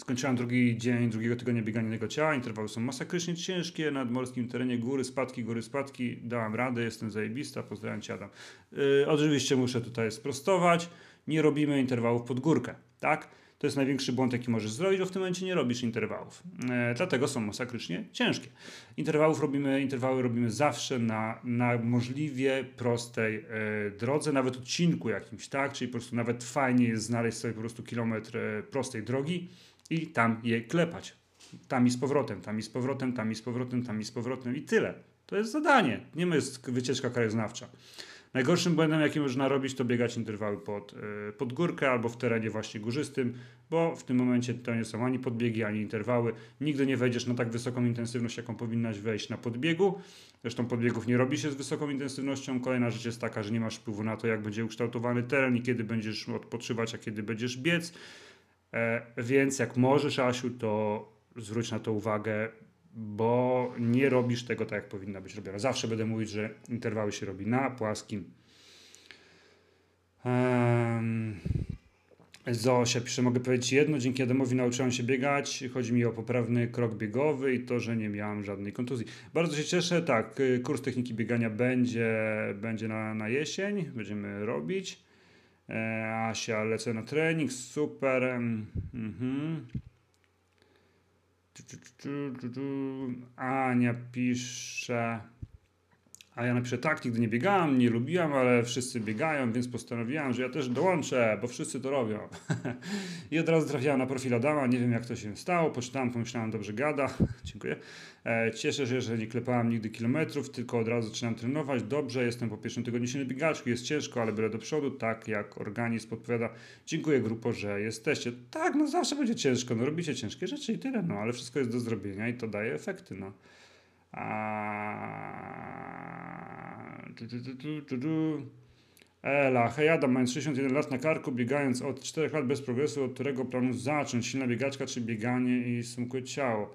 Skończyłam drugi dzień drugiego tygodnia biegania ciała. Interwały są masakrycznie ciężkie. Na nadmorskim terenie góry, spadki, góry, spadki. Dałam radę, jestem zajebista. Pozdrawiam Cię, Adam. Yy, oczywiście muszę tutaj sprostować. Nie robimy interwałów pod górkę, tak? To jest największy błąd, jaki możesz zrobić, bo w tym momencie nie robisz interwałów. E, dlatego są masakrycznie ciężkie. Interwałów robimy, interwały robimy zawsze na, na możliwie prostej e, drodze, nawet odcinku jakimś, tak? Czyli po prostu nawet fajnie jest znaleźć sobie po prostu kilometr e, prostej drogi i tam je klepać. Tam i z powrotem, tam i z powrotem, tam i z powrotem, tam i z powrotem i tyle. To jest zadanie. Nie jest wycieczka krajoznawcza. Najgorszym błędem, jaki można robić, to biegać interwały pod, yy, pod górkę albo w terenie właśnie górzystym, bo w tym momencie to nie są ani podbiegi, ani interwały. Nigdy nie wejdziesz na tak wysoką intensywność, jaką powinnaś wejść na podbiegu. Zresztą podbiegów nie robi się z wysoką intensywnością. Kolejna rzecz jest taka, że nie masz wpływu na to, jak będzie ukształtowany teren i kiedy będziesz odpoczywać, a kiedy będziesz biec. E, więc jak możesz, Asiu, to zwróć na to uwagę. Bo nie robisz tego tak, jak powinna być robiona. Zawsze będę mówić, że interwały się robi na płaskim. Um, Zosia pisze, mogę powiedzieć jedno, dzięki Adamowi nauczyłem się biegać, chodzi mi o poprawny krok biegowy i to, że nie miałem żadnej kontuzji. Bardzo się cieszę, tak, y, kurs techniki biegania będzie, będzie na, na jesień, będziemy robić. E, Asia, lecę na trening, super. Mhm. Ania pisze. A ja napiszę tak, nigdy nie biegałam, nie lubiłam, ale wszyscy biegają, więc postanowiłam, że ja też dołączę, bo wszyscy to robią. I od razu trafiłam na profil Adama, nie wiem jak to się stało, poczytałam, pomyślałam, dobrze gada, dziękuję. E, cieszę się, że nie klepałam nigdy kilometrów, tylko od razu zaczynam trenować, dobrze, jestem po pierwszym tygodniu silnej biegaczki, jest ciężko, ale byle do przodu, tak jak organizm podpowiada. Dziękuję grupo, że jesteście. Tak, no zawsze będzie ciężko, no robicie ciężkie rzeczy i tyle, no ale wszystko jest do zrobienia i to daje efekty, no. Ela, hej Adam, mając 61 lat na karku, biegając od 4 lat bez progresu, od którego planu zacząć? Silna biegaczka czy bieganie i sumkłe ciało?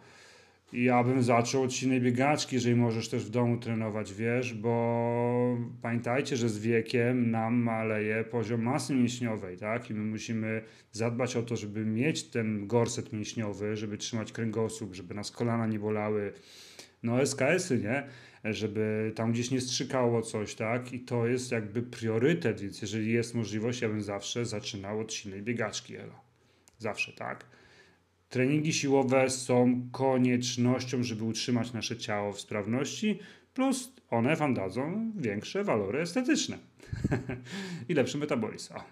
Ja bym zaczął od silnej biegaczki, jeżeli możesz też w domu trenować, wiesz, bo pamiętajcie, że z wiekiem nam maleje poziom masy mięśniowej, tak? I my musimy zadbać o to, żeby mieć ten gorset mięśniowy, żeby trzymać kręgosłup, żeby nas kolana nie bolały, no SKS-y, nie? Żeby tam gdzieś nie strzykało coś, tak? I to jest jakby priorytet, więc jeżeli jest możliwość, ja bym zawsze zaczynał od silnej biegaczki, elo. Zawsze, tak? Treningi siłowe są koniecznością, żeby utrzymać nasze ciało w sprawności, plus one wam dadzą większe walory estetyczne i lepszy metabolizm. O.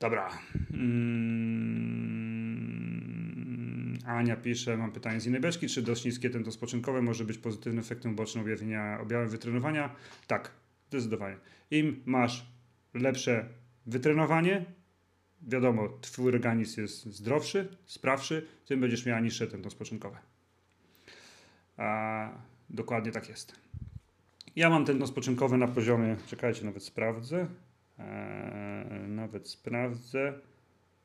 Dobra. Mm, Ania pisze, mam pytanie z innej beczki, czy dość niskie tętno spoczynkowe może być pozytywnym efektem ubocznym objawienia objawem wytrenowania? Tak, zdecydowanie. Im masz lepsze wytrenowanie, wiadomo, twój organizm jest zdrowszy, sprawszy, tym będziesz miała niższe tętno spoczynkowe. A, dokładnie tak jest. Ja mam tętno spoczynkowe na poziomie, czekajcie, nawet sprawdzę, eee, nawet sprawdzę,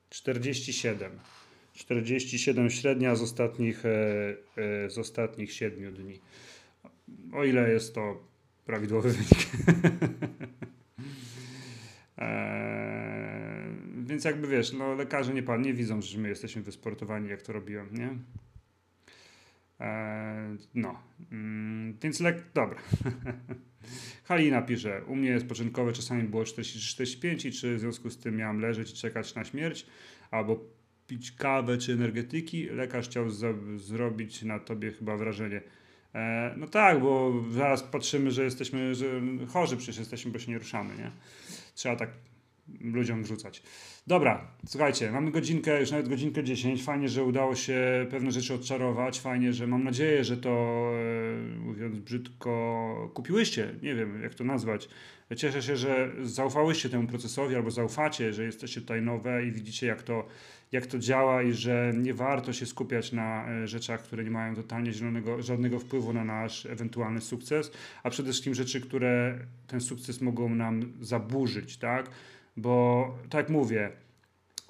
47. 47 średnia z ostatnich, e, e, z ostatnich 7 dni. O ile jest to prawidłowy wynik. eee, więc jakby wiesz, no lekarze nie, nie widzą, że my jesteśmy wysportowani, jak to robiłem, nie? Eee, no, mm, więc lek, dobra. Halina pisze, u mnie spoczynkowe czasami było 40-45 i czy w związku z tym miałam leżeć i czekać na śmierć, albo pić kawę czy energetyki, lekarz chciał zrobić na tobie chyba wrażenie. E, no tak, bo zaraz patrzymy, że jesteśmy że chorzy przecież jesteśmy, bo się nie ruszamy, nie? Trzeba tak ludziom wrzucać. Dobra, słuchajcie, mamy godzinkę, już nawet godzinkę 10. Fajnie, że udało się pewne rzeczy odczarować. Fajnie, że mam nadzieję, że to, e, mówiąc brzydko, kupiłyście. Nie wiem, jak to nazwać. Cieszę się, że zaufałyście temu procesowi albo zaufacie, że jesteście tutaj nowe i widzicie, jak to, jak to działa i że nie warto się skupiać na e, rzeczach, które nie mają totalnie zielonego, żadnego wpływu na nasz ewentualny sukces, a przede wszystkim rzeczy, które ten sukces mogą nam zaburzyć, tak? Bo tak mówię,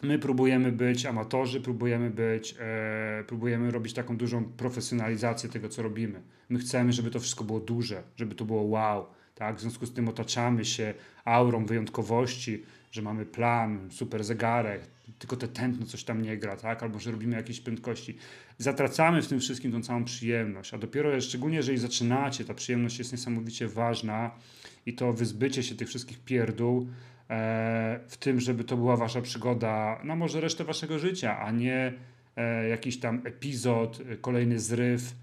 my próbujemy być amatorzy, próbujemy być, e, próbujemy robić taką dużą profesjonalizację tego, co robimy. My chcemy, żeby to wszystko było duże, żeby to było wow, tak? W związku z tym otaczamy się aurą wyjątkowości, że mamy plan, super zegarek, tylko te tętno coś tam nie gra, tak? Albo że robimy jakieś prędkości. Zatracamy w tym wszystkim tą całą przyjemność, a dopiero szczególnie jeżeli zaczynacie, ta przyjemność jest niesamowicie ważna i to wyzbycie się tych wszystkich pierdół, w tym, żeby to była wasza przygoda na może resztę waszego życia, a nie e, jakiś tam epizod, e, kolejny zryw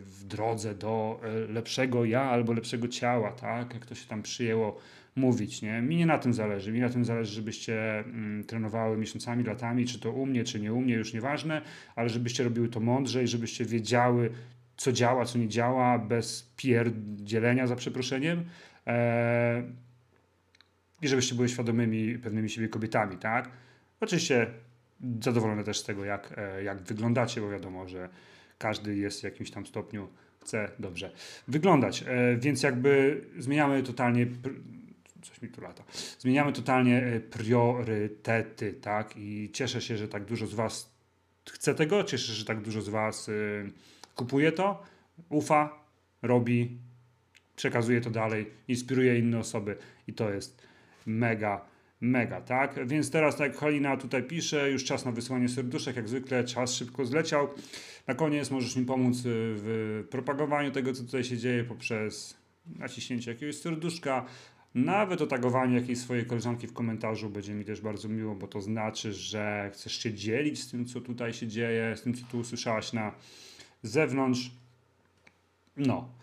w drodze do lepszego ja albo lepszego ciała, tak? Jak to się tam przyjęło mówić, nie? Mi nie na tym zależy. Mi na tym zależy, żebyście mm, trenowały miesiącami, latami, czy to u mnie, czy nie u mnie, już nieważne, ale żebyście robiły to mądrze i żebyście wiedziały, co działa, co nie działa, bez pierdzielenia, za przeproszeniem i żebyście były świadomymi, pewnymi siebie kobietami, tak? Oczywiście zadowolone też z tego, jak, e, jak wyglądacie, bo wiadomo, że każdy jest w jakimś tam stopniu, chce dobrze wyglądać, e, więc jakby zmieniamy totalnie, coś mi tu lata, zmieniamy totalnie e, priorytety, tak? I cieszę się, że tak dużo z Was chce tego, cieszę się, że tak dużo z Was y, kupuje to, ufa, robi, przekazuje to dalej, inspiruje inne osoby i to jest mega, mega, tak? Więc teraz, tak Halina tutaj pisze, już czas na wysłanie serduszek, jak zwykle czas szybko zleciał. Na koniec możesz mi pomóc y, w propagowaniu tego, co tutaj się dzieje poprzez naciśnięcie jakiegoś serduszka, nawet otagowanie jakiejś swojej koleżanki w komentarzu będzie mi też bardzo miło, bo to znaczy, że chcesz się dzielić z tym, co tutaj się dzieje, z tym, co tu usłyszałaś na zewnątrz. No.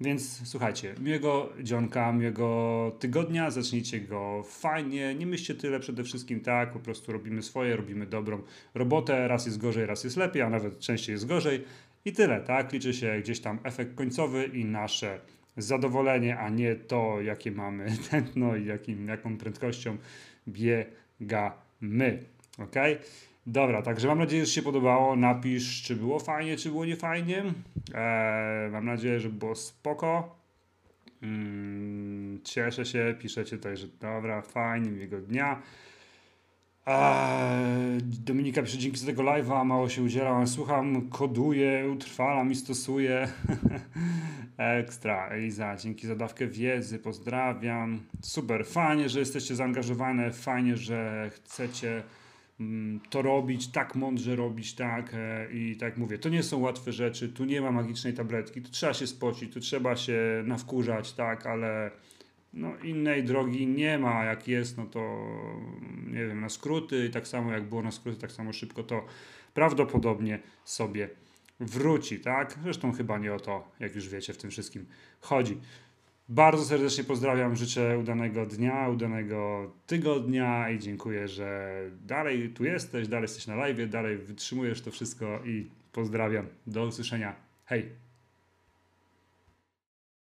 Więc słuchajcie, miłego dzionka, miłego tygodnia, zacznijcie go fajnie, nie myślcie tyle przede wszystkim tak, po prostu robimy swoje, robimy dobrą robotę, raz jest gorzej, raz jest lepiej, a nawet częściej jest gorzej i tyle, tak, liczy się gdzieś tam efekt końcowy i nasze zadowolenie, a nie to, jakie mamy tętno i jakim, jaką prędkością biegamy. Ok? Dobra, także mam nadzieję, że się podobało. Napisz, czy było fajnie, czy było niefajnie. Eee, mam nadzieję, że było spoko. Mm, cieszę się, piszecie tutaj, że dobra, fajnie, miłego dnia. Eee, Dominika pisze, dzięki za tego live'a, mało się udzielam, słucham, koduję, utrwalam i stosuję. Ekstra, Eliza, dzięki za dawkę wiedzy, pozdrawiam. Super, fajnie, że jesteście zaangażowane, fajnie, że chcecie to robić, tak mądrze robić, tak e, i tak mówię, to nie są łatwe rzeczy, tu nie ma magicznej tabletki, tu trzeba się spocić, tu trzeba się nawkurzać, tak, ale no, innej drogi nie ma, jak jest, no to nie wiem, na skróty i tak samo jak było na skróty, tak samo szybko to prawdopodobnie sobie wróci, tak? Zresztą chyba nie o to, jak już wiecie, w tym wszystkim chodzi. Bardzo serdecznie pozdrawiam, życzę udanego dnia, udanego tygodnia i dziękuję, że dalej tu jesteś, dalej jesteś na live, dalej wytrzymujesz to wszystko i pozdrawiam. Do usłyszenia. Hej!